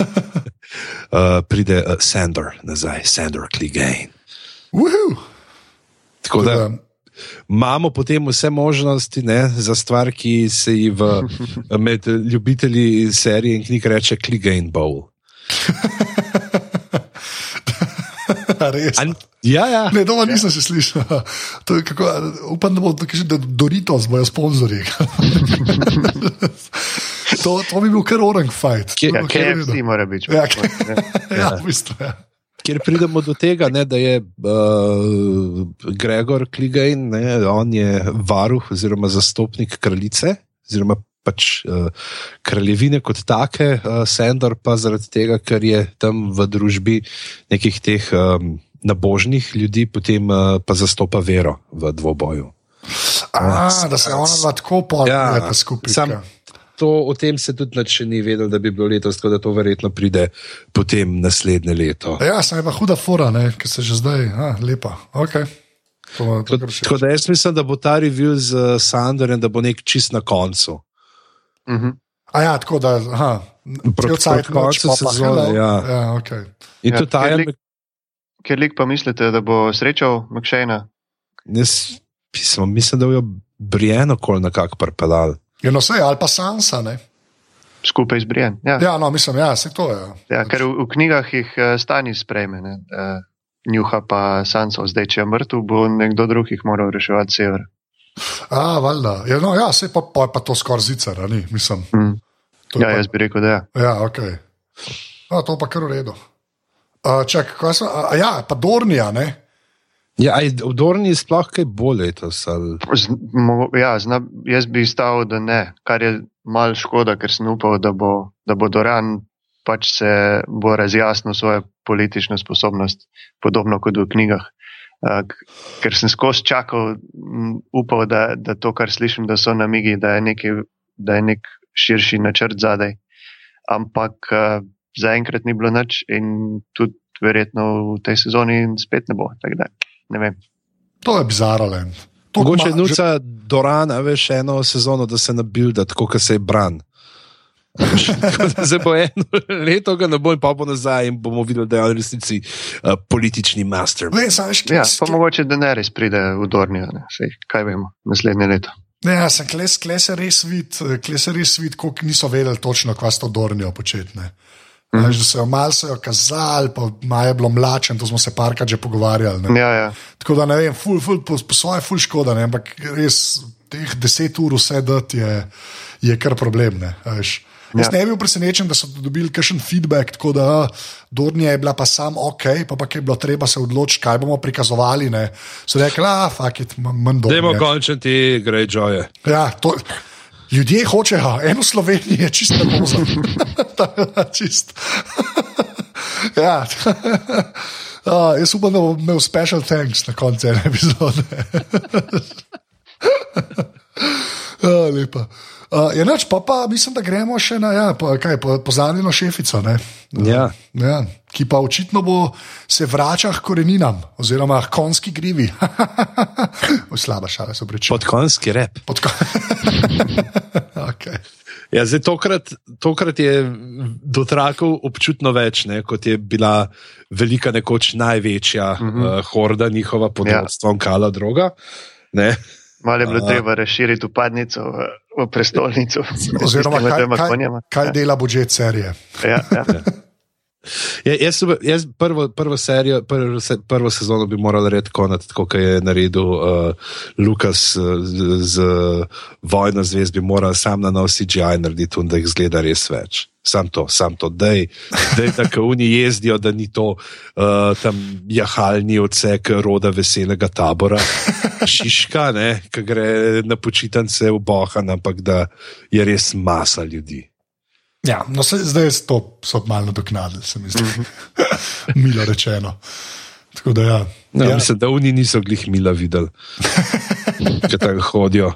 Uh, pride uh, Sandor nazaj, Sandor Clegane. Uhu. Tako da da, imamo potem vse možnosti ne, za stvar, ki se ji v, med ljubitelji serije in knjig reče Bowl. Res. An, ja, ja. Ne, doma nisem se slišal. To je Kako, upam, da bo da Doritos bojo sponzorji. to, to bi bil kar orang fight. To Ja, kar KFC redo. mora biti. Ja, Ja. Ja, v bistvu. Ja. Kjer pridemo do tega, ne, da je uh, Gregor ne, on je varuh oziroma zastopnik kraljice, oziroma pač uh, kraljevine kot take, uh, Sandor pa zaradi tega, ker je tam v družbi nekih teh um, nabožnih ljudi, potem uh, pa zastopa vero v dvoboju. A, da se ona dva tako Ja, podpira skupaj. sam- ja. To, o tem se tudi nič še ni vedel, da bi bilo letos, tako da to verjetno pride potem naslednje leto. Ja, sem pa huda fora, ki se že zdaj, a, lepa. Okay. To, to, Tako, da jaz mislim, da bo ta review z uh, Sandorjem, da bo nek čist na koncu. Mhm. A ja, tako da, aha, Proti- koncu sezone, ja. ja okay. In Ja, tudi ta ker je, lik- Ker lik pa mislite, da bo srečal McShane? jaz mislim, mislim, da bo jo Brieno kol nekako pripeljal. Je no vse, ali pa Sansa. Ne? skupaj z Brian. Ja. Ja, no, mislim, ja, se to je. Ja, ker v, v knjigah jih uh, stani sprejme. ne, Uh, Njuha pa Sanso, zdaj če je mrtev, bo nekdo drug jih moral reševati sever. A, valjda. Ja, no, ja, se pa, pa, pa to skoraj zicer, a ni, mislim. Mm. To je Ja, pa- jaz bi rekel, da je. Ja, ok. A, to pa kar v redu. Uh, čak, sem, a, a ja, pa Dornija, ne? Ja, v Dorni je sploh kaj bolj letos. Ali... Z, mo, ja, zna, jaz bi stavil, da ne, kar je mal škoda, ker sem upal, da bo, da bo Doran pač se bo razjasnil svojo politično sposobnost, podobno kot v knjigah. Uh, ker sem skozi čakal, upal, da, da to, kar slišim, da so namigi, da je, neki, da je nek širši načrt zadaj. Ampak uh, zaenkrat ni bilo nič in tudi verjetno v tej sezoni spet ne bo. tako da. To je bizaralen. To Mogoče nuca Dorana, veš, eno sezono, da se nabilda, tako kot se je bran. Da Zdaj bo eno leto, ga ne bo in pa bo nazaj in bomo videli, da je on v resnici uh, politični master. Ne, sam, veš, Ja, pa mogoče Daenerys pride v Dornijo, ne, sej, kaj vemo, naslednje leto. Ne, ja, sem kles, kles res vid, eh, kles res vid, koliko niso vedeli točno, kva s to Dornijo početi. Mhm. Veš, da so jo malo so jo kazali, pa Maja je bilo mlačen, to smo se parkrat že pogovarjali. ne. Ja, ja. Tako da ne vem, ful, ful, po, po svoje ful škoda, ne, ampak res teh deset ur vse dati je, je kar problem. Ne, a veš. Jaz Ja. ne bi bil presenečen, da so dobili kakšen feedback, tako da Dornija je bila pa sam ok, pa, pa je bilo treba se odločiti, kaj bomo prikazovali. Ne. So rekli, ah, fuck it, ma- manj Dajmo Dornije. končati Greyjoye. Ja, to, ljudje hočejo, eno Slovenijo je čisto možno. čist. ja. Uh, jaz upam, da bom imel special thanks na koncu ene epizode. uh, lepa. Uh, je noč, pa, pa mislim, da gremo še na ja, pa, kaj, po, pozanjeno šefico. Ne? Ja. Ja, ki pa očitno bo se vračal k koreninam, oziroma k konski grivi. Slaba šala, se prečujem. Podkonski rep. Pod... okay. Ja, zdaj, tokrat, tokrat je dotrakov občutno več, ne, kot je bila velika, nekoč največja uh -huh. uh, horda njihova pod Ja. vodstvom Kala Droga. Ne. Malo je bilo A. treba razširiti upadnico v, v prestolnico. Oziroma, kaj, kaj, konjama. kaj dela budžet serije. Ja, ja. Ja, jaz, jaz prvo, prvo, serijo, prvo, se, prvo sezono bi moral reči konec, tako kot je naredil uh, Lukas z, z Vojno zvezd, bi moral sam na nov CGI narediti in da jih zgleda res več. Sam to, sam to, da je tako, oni jezdijo, da ni to uh, tam jahalni odsek roda veselega tabora, šiška, ki gre na počitnice v Bohan, ampak da je res masa ljudi. Ja, no, se, zdaj to so malo doknadili, se mi zdi. -hmm. Milo rečeno. Da, ja. No, ja. Mislim, da oni niso glih mila videli, če tako hodijo.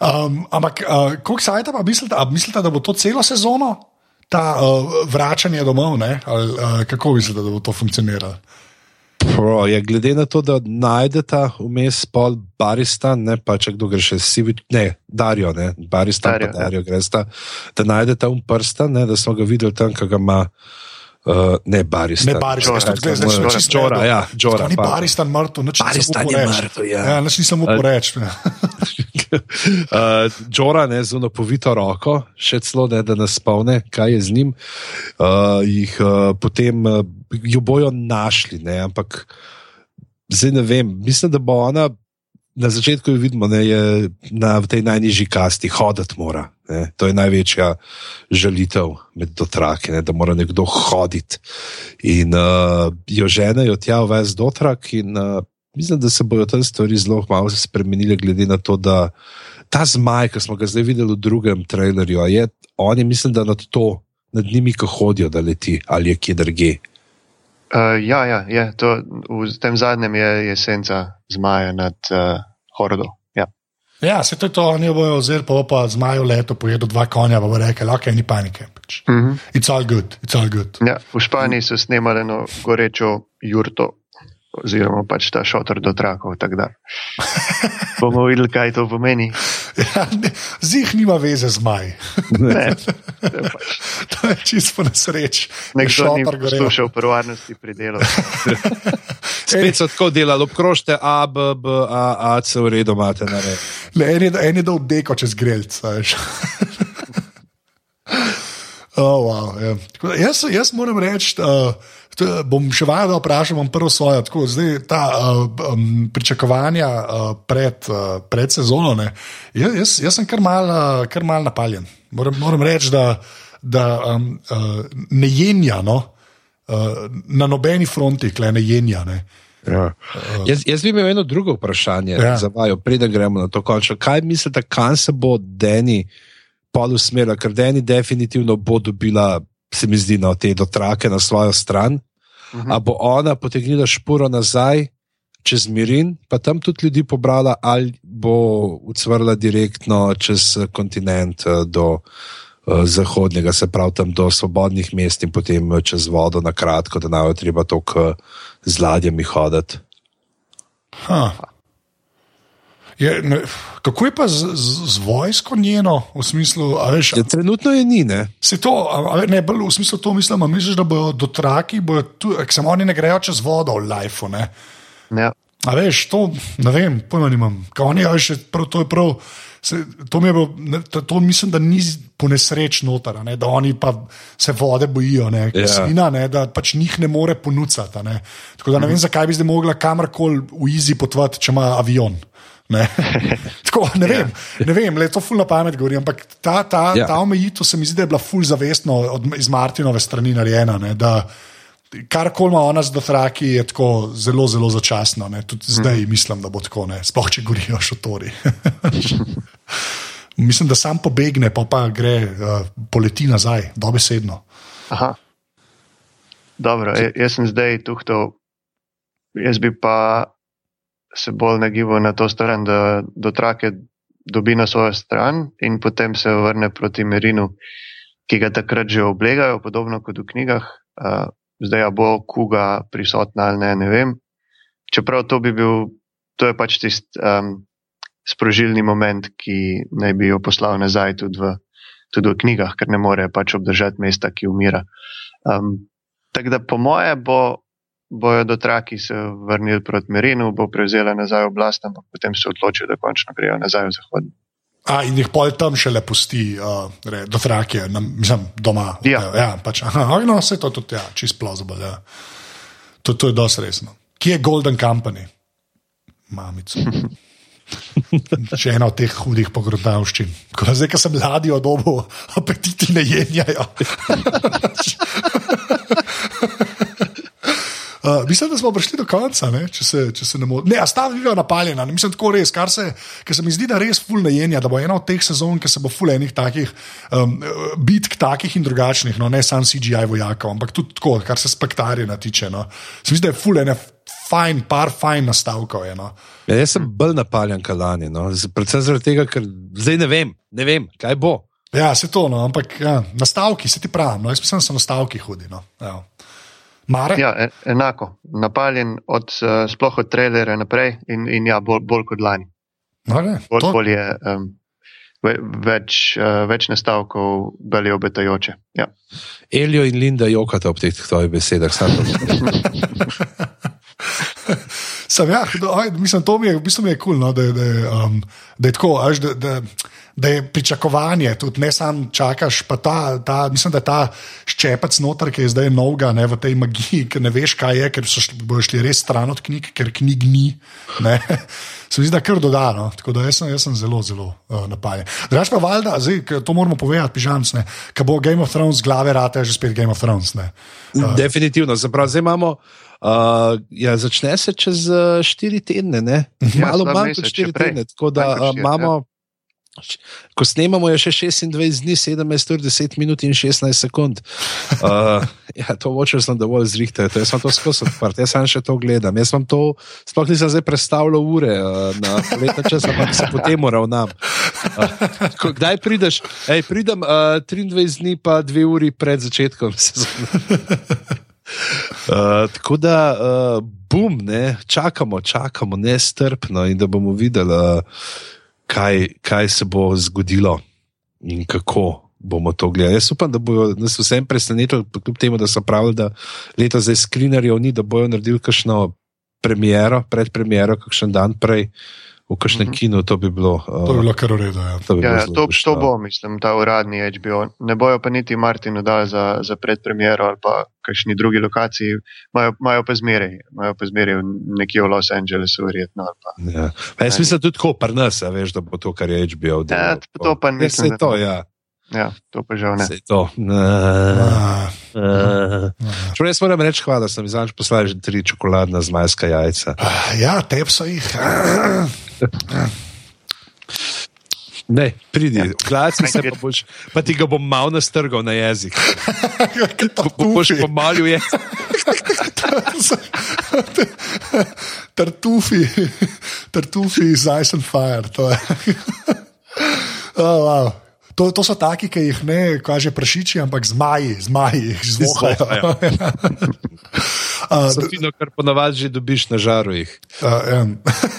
Um, ampak, uh, koliko sajta pa mislite, mislite, da bo to celo sezono, ta uh, vračanje domov, Ali, uh, kako mislite, da bo to funkcioniralo? Pro, je, glede na to, da najdete vmes pol Baristan, ne pa če kdo gre še Sivič, ne, Darijo, ne, Baristan, Dario, pa Darijo, ja. gresta, da najdete um prstan, ne, da smo ga videli tam, ki ga ima. Uh, ne, Baristan. Ne, Baristan, Čora, tudi zdaj smo čisto Čora, ja, Čora. Ni Baristan mrtev, nič Baristan je mrtev, ja. Ja, nič nisem mu poreč. Čora, ne, z unopovito roko, še celo ne, da nas spomne, kaj je z njim, uh, jih uh, potem uh, jo bojo našli, ne, ampak zdaj ne vem, mislim, da bo ona na začetku jo vidimo, da je na tej najnižji kasti hoditi mora. Ne? To je največja žalitev med dotraki, ne? da mora nekdo hoditi. In uh, jo ženejo tja v ves dotrak, in uh, mislim, da se bodo te stvari zelo malo spremenile, glede na to, da ta zmaj, ki smo ga zdaj videli v drugem trailerju, je oni, mislim, da nad to, nad njimi, ko hodijo, da leti ali je kje drugje. Uh, ja, ja je, to, v tem zadnjem je, je senca zmaja nad uh, horodo. Ja, ja se to je to, oni bojo vzeli pa, pa zmajo leto, pojedo dva konja, pa bo rekel, ok, ni panike. Pač. Uh mhm. -huh. It's all good, it's all good. Ja, v Španiji so snemali eno gorečo jurto oziroma pač ta šotor do trakov. bomo videli, kaj to pomeni. Ja, Zih nima veze z maj. Ne, pač. to je čisto na sreč. Nekdo ni poslušal prvo varnosti pri delu. Spet so tako delali, obkrožite A, B, B, A, A, C, v redu imate na redu. En je dal deko čez grelc. Oh, wow, ja. jaz, jaz moram reči, uh, bom še vedno vprašal, bom prvo svoje. Tako, zdaj, ta uh, um, pričakovanja uh, pred, uh, pred sezono. Jaz, jaz sem kar mal, kar mal napaljen. Moram, moram reči, da, da um, uh, ne jenja, no? uh, na nobeni fronti, kle ne jenja. Ne? Ja. Uh, jaz, jaz bi imel eno drugo vprašanje ja. za vaju, preden gremo na to končno. Kaj mislite, kam se bo Deni? pol usmerila, ker Deni definitivno bo dobila, se mi zdi, no, te dotrake na svojo stran. Uh mhm. -huh. A bo ona potegnila šporo nazaj čez Mirin, pa tam tudi ljudi pobrala, ali bo ucvrla direktno čez kontinent eh, do uh, zahodnega, se pravi tam do svobodnih mest in potem eh, čez vodo na kratko, da naj jo treba toliko z ladjami hoditi. Huh. Je, ne, kako je pa z, z, z vojsko njeno, v smislu, da je ja, trenutno je ni? Ne, to, a, ne bolj v smislu to mislim, da misliš, da bodo dotraki, bojo tu, ker samo oni ne grejo čez vodo v lifeu. Ja. A veš, to ne vem, pojma nimam. Oni, še, prav, to je prav. Se, to, je bilo, to, to mislim, da ni po nesreč noter, ne, da oni pa se vode bojijo, ne, ja. slina, ne, da pač njih ne more ponuditi. Tako da ne vem, zakaj bi zdaj mogla kamorkoli v Izi potvati, če ima avion. Ne, Tako, ne vem, ja. ne vem le to fulno pamet govorim, ampak ta, ta, ja. ta omejitev se mi zdi, da je bila ful zavestno od, iz Martinove strani narejena. Ne, Kar koli ima ona z dotraki, je tako zelo, zelo začasno. Ne. Tudi mhm. zdaj mislim, da bo tako, sploh če gorijo šotori. mislim, da sam pobegne, pa pa gre, uh, poleti nazaj, dobesedno. Aha. Dobro, jaz sem zdaj tukaj, jaz bi pa se bolj nagibal na to stran, da dotrake dobi na svojo stran in potem se vrne proti Merinu, ki ga takrat že oblegajo, podobno kot v knjigah. Zdaj bo kuga prisotna ali ne, ne vem. Čeprav to bi bil, to je pač tisti um, sprožilni moment, ki naj bi jo poslal nazaj tudi v, tudi v knjigah, ker ne more pač obdržati mesta, ki umira. Um, Tako da po moje bo bojo dotraki se vrnili proti Merinu, bo prevzela nazaj oblast, ampak potem se odločijo, da končno grejo nazaj v zahod. A, in jih pol tam še le pusti, uh, re, do trakije, na, mislim, doma. Ja. ja pač, aha, no, vse to tudi, ja, čist plausible. Ja. To, to je dosti resno. Kje je Golden Company? Mamico. Še ena od teh hudih pogrodavščin. Ko zdaj, ko sem ladjo dobo, apetiti ne jenjajo. Uh, mislim, da smo prišli do konca, ne? če se, če se ne motim. Ne, a sta vidijo napaljena, ne mislim tako res, kar se, ker se mi zdi, da res ful najenja, da bo ena od teh sezon, ki se bo ful enih takih um, bitk, takih in drugačnih, no ne samo CGI vojakov, ampak tudi tako, kar se spektarja tiče. No. Se mi zdi, da je ful ene fajn, par fajn nastavkov. Je, no. Ja, jaz sem bolj napaljen kot lani, no. Predvsem zaradi tega, ker zdaj ne vem, ne vem, kaj bo. Ja, se to, no, ampak ja, nastavki, se ti pravi, no, jaz mislim, da so nastavki hudi. No. Ja. Mare? Ja, e- enako, napaljen od, uh, sploh od trailera naprej in, in ja, bolj, bolj kot lani. Bolj, to, bolj je um, ve, več, uh, več nastavkov, bolj obetajoče. Ja. Elio in Linda jokata ob teh tvojih besedah. Sam ja, da, aj, mislim, to mi je, v bistvu mi je kul, cool, no, da, je- da, je, um, da je tako, až, da, da, da je pričakovanje, tudi ne samo čakaš, pa ta, ta, mislim, da je ta ščepac noter, ki je zdaj novega ne, v tej magiji, ker ne veš, kaj je, ker so šli, bojo šli res stran od knjig, ker knjig ni. Ne. Se mi zdi, da kar dodano, tako da jaz sem, jaz sem zelo, zelo uh, napaljen. Drugač pa valjda, zdaj, to moramo povedati, pižamc, ki bo Game of Thrones glave rate, že spet Game of Thrones. Ne. Definitivno, zaprav, zdaj imamo. Uh, ja, začne se čez uh, štiri tedne, ne? Ja, malo slab manj mesec, kot štiri tedne. Tako da kot uh, štiri, imamo, ko snemamo, je še 26 dni, 17 ur, 10 minut in 16 sekund. Uh, ja, to voče sem dovolj zrihtel, jaz sem to skozi odprt, jaz sem še to gledam. Jaz sem to, sploh nisem zdaj predstavljal ure uh, na letno čas, ampak se potem ravnam. Uh, ko- kdaj prideš? Ej, pridem uh, 23 dni, pa 2 uri pred začetkom sezone. Uh, tako da, uh, bum, ne, čakamo, čakamo nestrpno in da bomo videli, uh, kaj, kaj se bo zgodilo in kako bomo to gledali. Jaz upam, da bodo nas vsem presenetili, kljub temu, da so pravili, da leto zdaj skrinerjev ni, da bojo naredili kakšno premiero, predpremiero, kakšen dan prej v kakšnem Mhm. kinu, to bi bilo. Uh, To je bilo kar v redu. Ja. to bi Ja, ja, to, to bo, mislim, ta uradni HBO. Ne bojo pa niti Martinu dali za, za predpremiero ali pa kakšni drugi lokaciji, imajo, pa zmeraj, imajo pa zmeraj nekje v Los Angelesu, verjetno. ali Pa. Ja. Pa jaz mislim tudi tako, pri nas, a veš, da bo to, kar je HBO. Ja, delal. to pa Ja, mislim, saj da- to, ja. Ja, to pa žal ne. To. Uh, Ah, uh. Jaz moram reči, hvala, da sem izvanč poslal že tri čokoladna zmajska jajca. ah, ja, tep so jih. Ne, pridi, Ja. glasi se pa boš, pa ti ga bom mal nastrgal na jezik. Bo- Boš pomalil je. Tartufi, tartufi iz Ice and Fire. To, je. oh, wow. To, to so taki, ki jih ne kaže prašiči, ampak zmaji, zmaji, jih zvohajo. Uh, So fino, kar ponavadi že dobiš na žaru jih. Uh, um,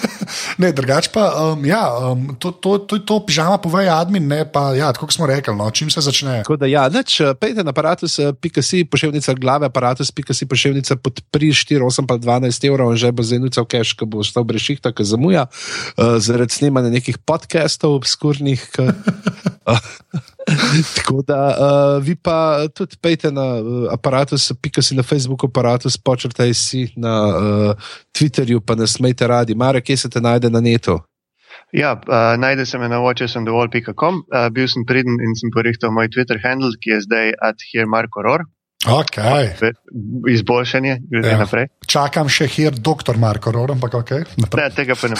ne, drugače pa, um, ja, um, to, to, to, to pižama poveja admin, ne pa, ja, tako kot smo rekli, no, čim se začne. Tako da, ja, neč, pejte na aparatus.si, pošiljnica glave, aparatus.si, pošiljnica pod 3, 4, 8 pa 12 evrov, že bo zenuca v cache, ko bo ostal brez šihta, ki zamuja, uh, zaradi snemanja nekih podcastov obskurnih. K, uh, tako da, uh, vi pa tudi pejte na uh, aparatus.si na Facebooku, aparatus, počrtaj si na uh, Twitterju, pa nas smejte radi. Mare, kje se te najde na netu? Ja, uh, najde se me na watchesandovolj.com, uh, bil sem priden in sem porihtal moj Twitter handle, ki je zdaj at here Marko Ror. Okay. Izboljšanje, glede Ja. naprej. Čakam še hier, doktor Marko Ror, ampak ok. Ne, tega pa ne.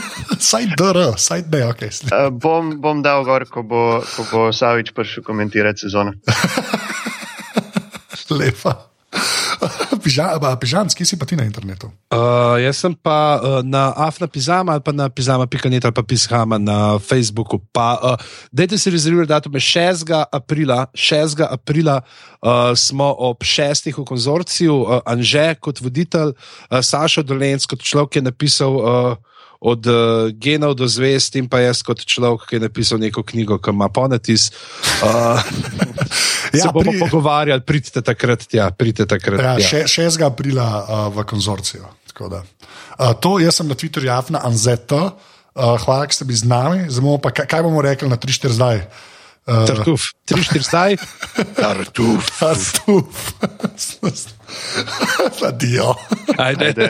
Saj DR, saj ne, ok. Uh, bom, bom dal gor, ko bo, ko bo Savič prišel komentirati sezono. Lepa. Pižam, kje si pa ti na internetu? Uh, jaz sem pa uh, na Afna Pizama ali pa na Pizama.net ali pa Pizama na Facebooku. Pa, uh, dajte si rezervirati datum 6. aprila. 6. aprila uh, smo ob 6. v konzorciju, uh, Anže kot voditelj, uh, Saša Dolenc kot človek, ki je napisal. Uh, Od uh, genov do zvest, in pa jaz kot človek, ki je napisal neko knjigo, ki ima ponatis. Uh, ja, se bomo pri... pogovarjali, pridite takrat tja, pridite takrat Ja, tja. še, 6. aprila uh, v konzorciju. tako da. Uh, to jaz sem na Twitterju javna Anzeta. Uh, hvala, da ste bili z nami. Zdaj, pa, kaj, kaj bomo rekli na 3-4 zdaj? Uh, Tartuf, 3-4 zdaj. Tartuf. Tartuf. Adijo. Ajde. Ajde.